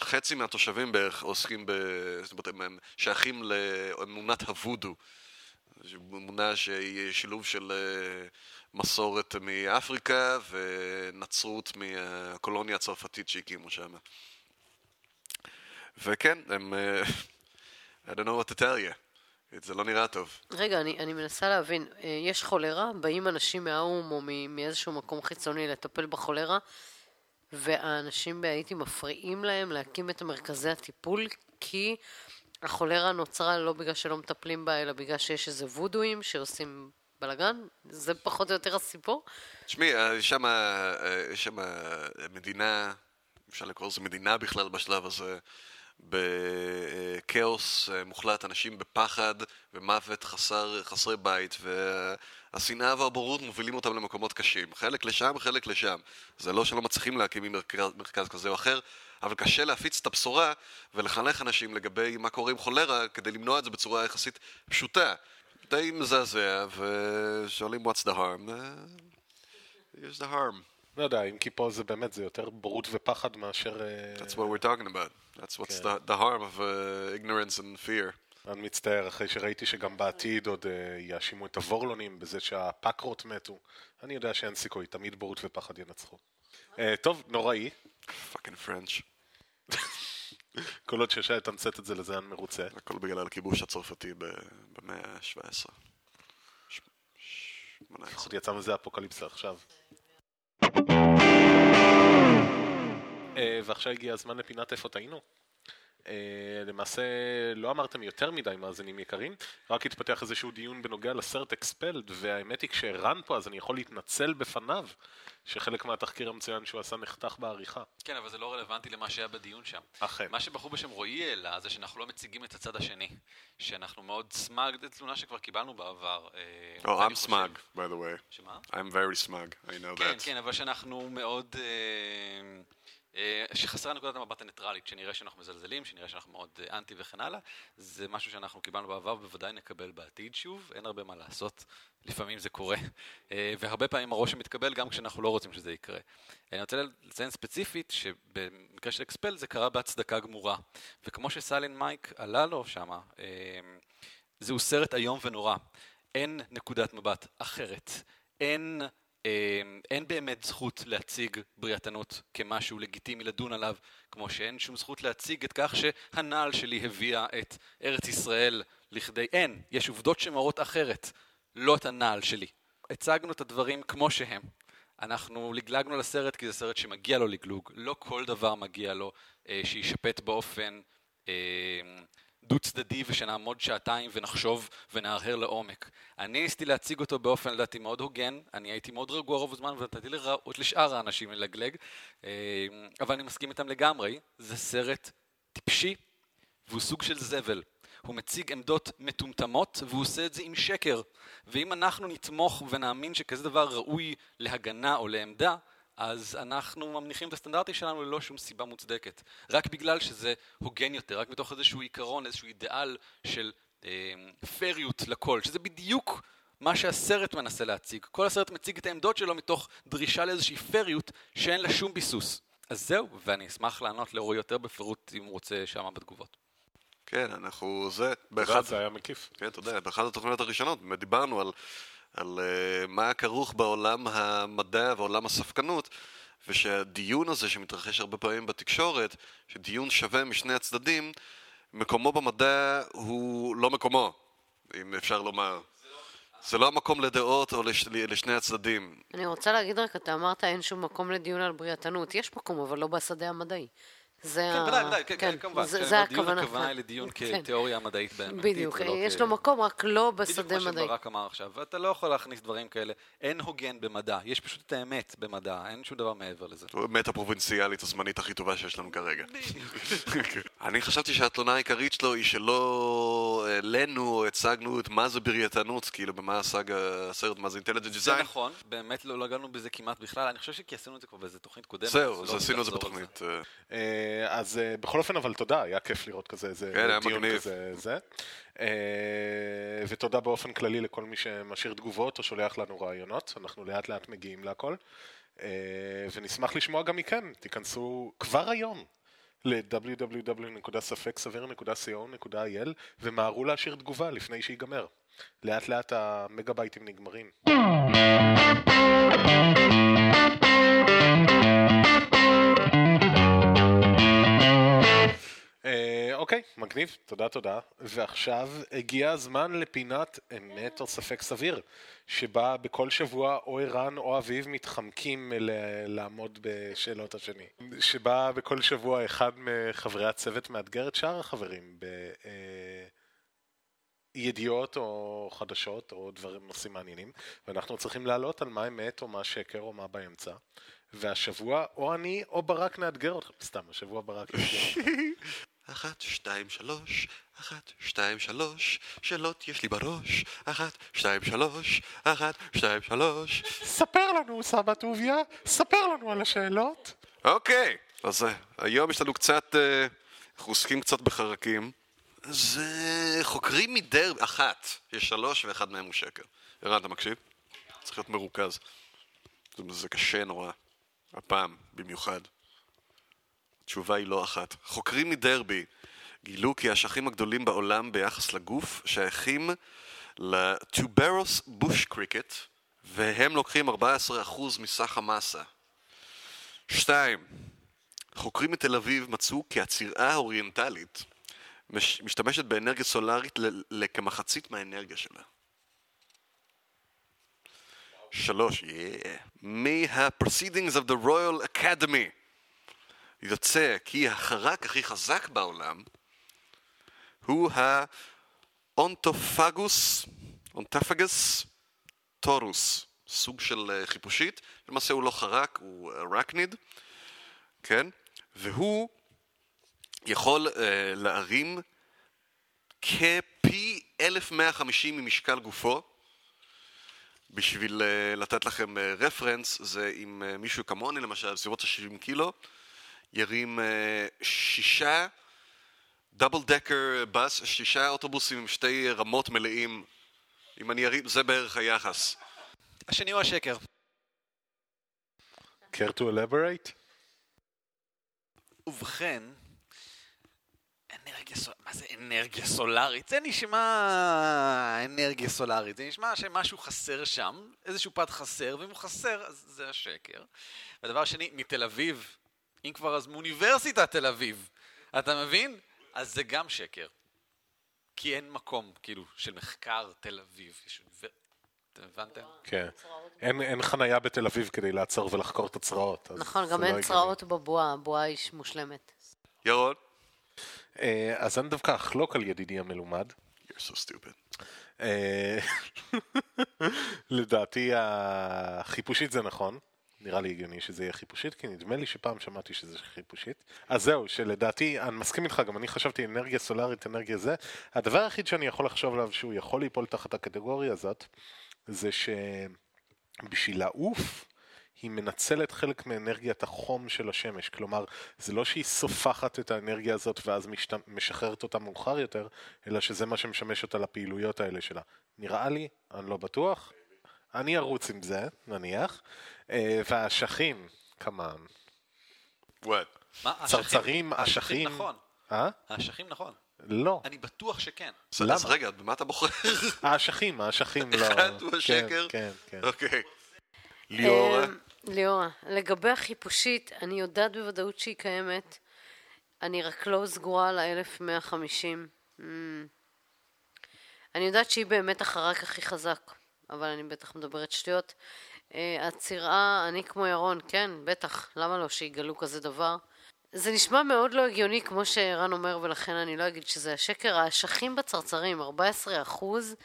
חצי מהתושבים בערך עוסקים ב... זאת אומרת, הם שייכים לאמונת הוודו. אמונה שהיא שילוב של מסורת מאפריקה ונצרות מהקולוניה הצרפתית שהקימו שם. וכן, הם I don't know what to tell you. זה לא נראה טוב. רגע, אני, אני מנסה להבין, אה, יש חולרה? באים אנשים מהאו"ם או מאיזשהו מקום חיצוני לטפל בחולרה, והאנשים בהאיטי מפריעים להם להקים את מרכזי הטיפול, כי החולרה נוצרה לא בגלל שלא מטפלים בה, אלא בגלל שיש איזה וודואים שעושים בלאגן? זה פחות או יותר הסיפור? תשמעי, אה, יש שם אה, מדינה, אפשר לקרוא לזה מדינה בכלל בשלב הזה. בכאוס אה, מוחלט, אנשים בפחד ומוות חסר, חסרי בית והשנאה והבורות מובילים אותם למקומות קשים. חלק לשם, חלק לשם. זה לא שלא מצליחים להקים מרכז, מרכז כזה או אחר, אבל קשה להפיץ את הבשורה ולחנך אנשים לגבי מה קורה עם חולרה כדי למנוע את זה בצורה יחסית פשוטה. די מזעזע, ושואלים what's the harm? Uh, here's the harm. לא יודע, אם כי פה זה באמת, זה יותר בורות ופחד מאשר... That's what we're talking about. That's what's the, the harm of uh, ignorance and fear. אני מצטער, אחרי שראיתי שגם בעתיד עוד uh, יאשימו את הוורלונים בזה שהפקרות מתו. אני יודע שאין סיכוי, תמיד בורות ופחד ינצחו. Uh, טוב, נוראי. Fucking French. <laughs> כל עוד שאפשר לתמצת את זה לזה אני מרוצה. הכל בגלל הכיבוש הצרפתי במאה ה-17. עוד יצא מזה אפוקליפסה עכשיו. ועכשיו הגיע הזמן לפינת איפה טעינו. אה, למעשה לא אמרתם יותר מדי מאזינים יקרים, רק התפתח איזשהו דיון בנוגע לסרט Expelled, והאמת היא כשערן פה אז אני יכול להתנצל בפניו, שחלק מהתחקיר המצוין שהוא עשה נחתך בעריכה. כן, אבל זה לא רלוונטי למה שהיה בדיון שם. אכן. מה שבחור בשם רועי העלה זה שאנחנו לא מציגים את הצד השני. שאנחנו מאוד סמאג, זו תלונה שכבר קיבלנו בעבר. אה, Oh, I'm חושב- smug, by the way. שמה? I'm very smug, I know כן, that. כן, אבל שאנחנו מאוד... אה, שחסרה נקודת המבט הניטרלית, שנראה שאנחנו מזלזלים, שנראה שאנחנו מאוד אה, אנטי וכן הלאה. זה משהו שאנחנו קיבלנו בעבר ובוודאי נקבל בעתיד שוב, אין הרבה מה לעשות, לפעמים זה קורה, אה, והרבה פעמים הרושם מתקבל גם כשאנחנו לא רוצים שזה יקרה. אני רוצה לציין ספציפית שבמקרה של אקספל זה קרה בהצדקה גמורה, וכמו שסלין מייק עלה לו שמה, אה, זהו סרט איום ונורא. אין נקודת מבט אחרת. אין, אה, אין באמת זכות להציג בריאתנות כמשהו לגיטימי לדון עליו, כמו שאין שום זכות להציג את כך שהנעל שלי הביאה את ארץ ישראל לכדי... אין, יש עובדות שמראות אחרת, לא את הנעל שלי. הצגנו את הדברים כמו שהם. אנחנו לגלגנו לסרט כי זה סרט שמגיע לו לגלוג, לא כל דבר מגיע לו אה, שיישפט באופן אה, דו צדדי ושנעמוד שעתיים ונחשוב ונהרהר לעומק. אני ניסיתי להציג אותו באופן לדעתי מאוד הוגן, אני הייתי מאוד רגוע רוב הזמן ונתתי לראות לשאר האנשים ללגלג, אה, אבל אני מסכים איתם לגמרי, זה סרט טיפשי והוא סוג של זבל. הוא מציג עמדות מטומטמות והוא עושה את זה עם שקר. ואם אנחנו נתמוך ונאמין שכזה דבר ראוי להגנה או לעמדה, אז אנחנו ממניחים את הסטנדרטים שלנו ללא שום סיבה מוצדקת. רק בגלל שזה הוגן יותר, רק מתוך איזשהו עיקרון, איזשהו אידיאל של אה, פריות לכל, שזה בדיוק מה שהסרט מנסה להציג. כל הסרט מציג את העמדות שלו מתוך דרישה לאיזושהי פריות שאין לה שום ביסוס. אז זהו, ואני אשמח לענות לאורי יותר בפירוט אם הוא רוצה שמה בתגובות. כן, אנחנו זה, באחד, זה היה מקיף. כן, אתה יודע, באחת התוכניות הראשונות באמת דיברנו על, על uh, מה כרוך בעולם המדע ועולם הספקנות, ושהדיון הזה שמתרחש הרבה פעמים בתקשורת, שדיון שווה משני הצדדים, מקומו במדע הוא לא מקומו, אם אפשר לומר. זה לא המקום לדעות או לש, לשני הצדדים. אני רוצה להגיד רק, אתה אמרת אין שום מקום לדיון על בריאתנות. יש מקום, אבל לא בשדה המדעי. זה כן, ה... ודאי, ודאי, כן, כן, כמובן. זה, כן, זה בדיון הכוונה. הכוונה היא לדיון כן. כתיאוריה מדעית באמת. בדיוק, ולא יש כ- לו מקום, רק לא בדיוק בשדה מדעי. שברק אמר עכשיו, ואתה לא יכול להכניס דברים כאלה. אין הוגן במדע, יש פשוט את האמת במדע, אין שום דבר מעבר לזה. האמת הפרובינציאלית הזמנית הכי טובה שיש לנו כרגע. <laughs> אני חשבתי שהתלונה העיקרית שלו היא שלא אה, לנו הצגנו את מה זה בריאתנות, כאילו במה עסק הסרט, מה זה אינטליג'נט זה דיזיין. נכון, באמת לא הגענו בזה כמעט בכלל, אני חושב שכי עשינו את זה כבר באיזה תוכנית קודמת. זהו, לא עשינו את זה נחזור על בתוכנית. אה, אז אה, בכל אופן, אבל תודה, היה כיף לראות כזה איזה כן, דיון מגניב. כזה זה. אה, ותודה באופן כללי לכל מי שמשאיר תגובות או שולח לנו רעיונות, אנחנו לאט לאט מגיעים להכל. אה, ונשמח לשמוע גם מכם, תיכנסו כבר היום ל-www.ספקסביר.co.il ומהרו להשאיר תגובה לפני שיגמר. לאט לאט המגה בייטים נגמרים. מגניב, תודה תודה. ועכשיו הגיע הזמן לפינת אמת או ספק סביר, שבה בכל שבוע או ערן או אביב מתחמקים ל- לעמוד בשאלות השני. שבה בכל שבוע אחד מחברי הצוות מאתגר את שאר החברים בידיעות או חדשות או דברים, נושאים מעניינים, ואנחנו צריכים לעלות על מה אמת או מה שקר או מה באמצע. והשבוע או אני או ברק נאתגר אתכם, סתם, השבוע ברק יאתגר אתכם. <laughs> אחת, שתיים, שלוש, אחת, שתיים, שלוש, שאלות יש לי בראש, אחת, שתיים, שלוש, אחת, שתיים, שלוש. ספר לנו, סבא טוביה, ספר לנו על השאלות. אוקיי, אז אה, היום יש לנו קצת, אה, אנחנו עוסקים קצת בחרקים. אז אה, חוקרים מדר... אחת, יש שלוש ואחד מהם הוא שקר. ערן, אתה מקשיב? צריך להיות מרוכז. זה, זה קשה נורא. הפעם, במיוחד. התשובה היא לא אחת. חוקרים מדרבי גילו כי האשכים הגדולים בעולם ביחס לגוף שייכים לטוברוס בוש קריקט, והם לוקחים 14% מסך המסה. שתיים, חוקרים מתל אביב מצאו כי הצרעה האוריינטלית מש- משתמשת באנרגיה סולארית לכמחצית מהאנרגיה שלה. שלוש, yeah. מה-Proceedings of the Royal Academy יוצא כי החרק הכי חזק בעולם הוא האונטופגוס, אונטפגס טורוס, סוג של אה, חיפושית, למעשה הוא לא חרק, הוא ארקניד, כן? והוא יכול uh, להרים כפי 1150 ממשקל גופו. בשביל uh, לתת לכם רפרנס, uh, זה אם uh, מישהו כמוני למשל, בסביבות ה-70 קילו, ירים uh, שישה דאבל דקר בס, שישה אוטובוסים עם שתי רמות מלאים. אם אני ארים, זה בערך היחס. השני הוא השקר. care to elaborate? ובכן, אנרגיה סולארית, מה זה אנרגיה סולארית? זה נשמע אנרגיה סולארית, זה נשמע שמשהו חסר שם, איזשהו פת חסר, ואם הוא חסר, אז זה השקר. והדבר השני, מתל אביב, אם כבר אז מאוניברסיטת תל אביב, אתה מבין? אז זה גם שקר. כי אין מקום, כאילו, של מחקר תל אביב. יש אוניבר... אתם הבנתם? כן. אין, אין חנייה בתל אביב כדי לעצור ולחקור את הצרעות. נכון, גם לא אין. צרעות בבועה, הבועה היא מושלמת. ירון? אה, אז אני דווקא אחלוק על ידידי המלומד. You're so stupid. אה, <laughs> לדעתי החיפושית זה נכון. נראה לי הגיוני שזה יהיה חיפושית, כי נדמה לי שפעם שמעתי שזה חיפושית. אז זהו, שלדעתי, אני מסכים איתך, גם אני חשבתי אנרגיה סולארית, אנרגיה זה. הדבר היחיד שאני יכול לחשוב עליו שהוא יכול ליפול תחת הקטגוריה הזאת, זה שבשביל לעוף, היא מנצלת חלק מאנרגיית החום של השמש. כלומר, זה לא שהיא סופחת את האנרגיה הזאת ואז משת... משחררת אותה מאוחר יותר, אלא שזה מה שמשמש אותה לפעילויות האלה שלה. נראה לי, אני לא בטוח. אני ארוץ עם זה, נניח. אה, והאשכים, כמובן. What? מה? צרצרים, אשכים. נכון. אה? האשכים נכון. לא. אני בטוח שכן. אז רגע, במה אתה בוחר? <laughs> האשכים, האשכים לא... אחד הוא כן, השקר? כן, כן. אוקיי. ליאורה? אמ, ליאורה, לגבי החיפושית, אני יודעת בוודאות שהיא קיימת, אני רק לא סגורה על ה-1150. אמ, אני יודעת שהיא באמת החרק הכי חזק, אבל אני בטח מדברת שטויות. אה, הצירה, אני כמו ירון, כן, בטח, למה לא שיגלו כזה דבר? זה נשמע מאוד לא הגיוני, כמו שערן אומר, ולכן אני לא אגיד שזה השקר. האשכים בצרצרים, 14 אחוז,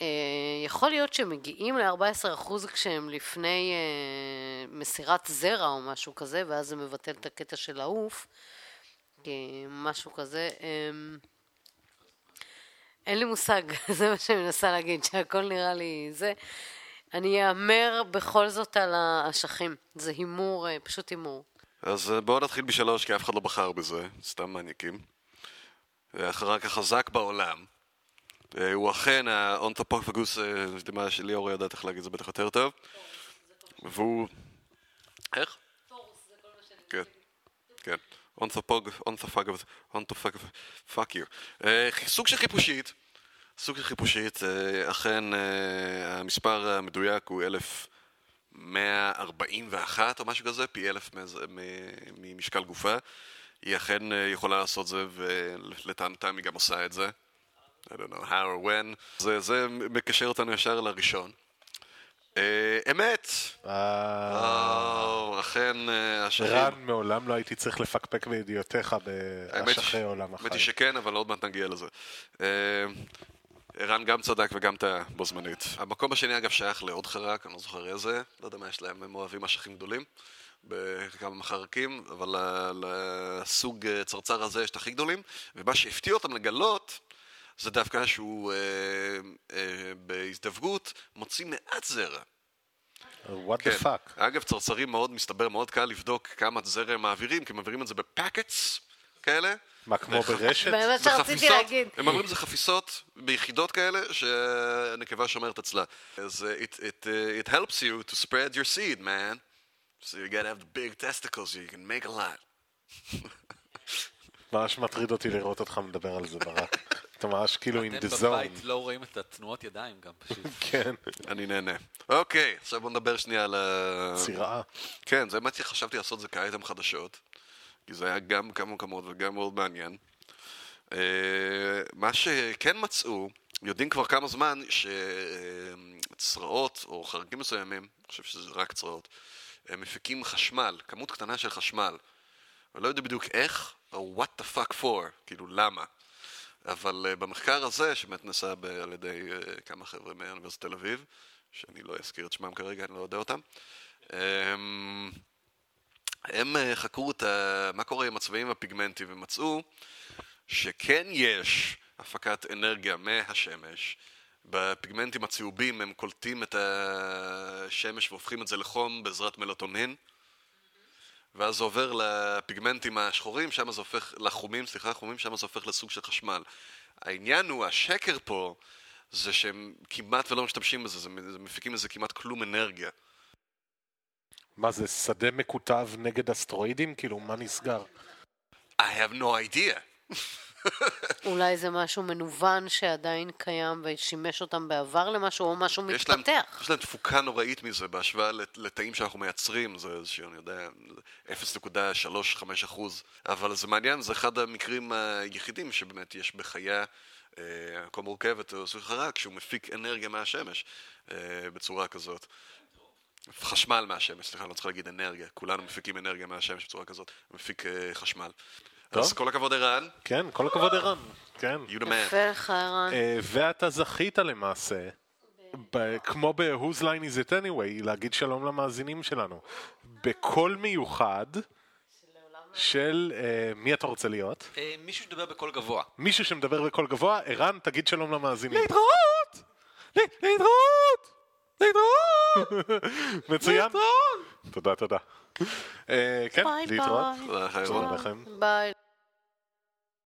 אה, יכול להיות שהם מגיעים ל-14% כשהם לפני אה, מסירת זרע או משהו כזה, ואז זה מבטל את הקטע של לעוף, כי משהו כזה. אה, אין לי מושג, <laughs> זה מה שאני מנסה להגיד, שהכל נראה לי זה. אני אאמר בכל זאת על האשכים. זה הימור, אה, פשוט הימור. אז אה, בואו נתחיל בשלוש, כי אף אחד לא בחר בזה, סתם מניאקים. החרק החזק בעולם. אה, הוא אכן האונתופגוס, מה שליאור יודעת איך להגיד את זה בטח יותר טוב. והוא... איך? כן, כן. אונתופוג, אונתופגוס, אונתופגוס, fuck you. סוג של חיפושית. סוג של חיפושית, אה, אכן אה, המספר המדויק הוא 1141 או משהו כזה, פי אלף ממשקל גופה. היא אכן אה, יכולה לעשות זה, ולטענתם היא גם עושה את זה. I don't know how or when. זה, זה מקשר אותנו ישר לראשון. אמת! אכן השכים. רן, מעולם לא הייתי צריך לפקפק בידיעותיך באשכי עולם האמת היא. שכן, אבל עוד מעט נגיע לזה. ערן גם צדק וגם טעה בו זמנית. המקום השני אגב שייך לעוד חרק, אני לא זוכר איזה, לא יודע מה יש להם, הם אוהבים אשכים גדולים, בכמה מחרקים, אבל לסוג אה, צרצר הזה יש את הכי גדולים, ומה שהפתיע אותם לגלות זה דווקא שהוא אה, אה, בהזדווגות מוציא מעט זרע. what כן. the fuck. אגב, צרצרים מאוד, מסתבר, מאוד קל לבדוק כמה זרע הם מעבירים, כי הם מעבירים את זה בפקטס כאלה. מה, כמו ברשת? באמת זה שרציתי להגיד. הם אומרים זה חפיסות ביחידות כאלה שהנקבה שומרת אצלה. אז uh, it, it, uh, it helps you to spread your seed, man. So you gotta have the big testicles you can make a lot. <laughs> ממש מטריד אותי לראות אותך מדבר על זה ברק. <laughs> אתה ממש כאילו in אתם the בבית zone. לא רואים את התנועות ידיים גם פשוט. <laughs> כן, אני נהנה. אוקיי, עכשיו בוא נדבר שנייה על ה... צירעה. כן, זה האמת שחשבתי לעשות זה כאייטם חדשות, כי זה היה גם כמה מקומות וגם מאוד מעניין. אה, מה שכן מצאו, יודעים כבר כמה זמן שצרעות או חרקים מסוימים, אני חושב שזה רק צרעות, הם מפיקים חשמל, כמות קטנה של חשמל. אני לא יודע בדיוק איך, או what the fuck for, כאילו למה. אבל אה, במחקר הזה, שבאמת נעשה על ידי אה, כמה חבר'ה מאוניברסיטת תל אביב, שאני לא אזכיר את שמם כרגע, אני לא יודע אותם, אמ, הם אה, חקרו את ה... מה קורה עם הצבעים הפיגמנטיים ומצאו שכן יש הפקת אנרגיה מהשמש. בפיגמנטים הצהובים הם קולטים את השמש והופכים את זה לחום בעזרת מלטונין ואז זה עובר לפיגמנטים השחורים, שם זה הופך, לחומים, סליחה, חומים, שם זה הופך לסוג של חשמל. העניין הוא, השקר פה, זה שהם כמעט ולא משתמשים בזה, זה, מפיקים לזה כמעט כלום אנרגיה. מה זה, שדה מקוטב נגד אסטרואידים? כאילו, מה נסגר? I have no idea. <laughs> אולי זה משהו מנוון שעדיין קיים ושימש אותם בעבר למשהו, או משהו יש להם, מתפתח. יש להם תפוקה נוראית מזה בהשוואה לת- לתאים שאנחנו מייצרים, זה איזשהו, אני יודע, 0.35 אחוז, אבל זה מעניין, זה אחד המקרים היחידים שבאמת יש בחיה אה, כה מורכבת או חרק, שהוא מפיק אנרגיה מהשמש אה, בצורה כזאת. חשמל מהשמש, סליחה, לא צריך להגיד אנרגיה, כולנו מפיקים אנרגיה מהשמש בצורה כזאת, מפיק אה, חשמל. טוב. אז כל הכבוד ערן, כן, כל הכבוד ערן. כן. you the man. יפה לך, ערן. אה, ואתה זכית למעשה, ב- כמו ב-Whose Line is it anyway, להגיד שלום למאזינים שלנו. בקול מיוחד של... אה, מי אתה רוצה להיות? אה, מישהו שדבר בקול גבוה. מישהו שמדבר בקול גבוה, ערן, תגיד שלום למאזינים. להתראות! ל- להתראות! להתראות! <laughs> מצוין. תודה, תודה. אה, כן, להתראות. ביי. ביי.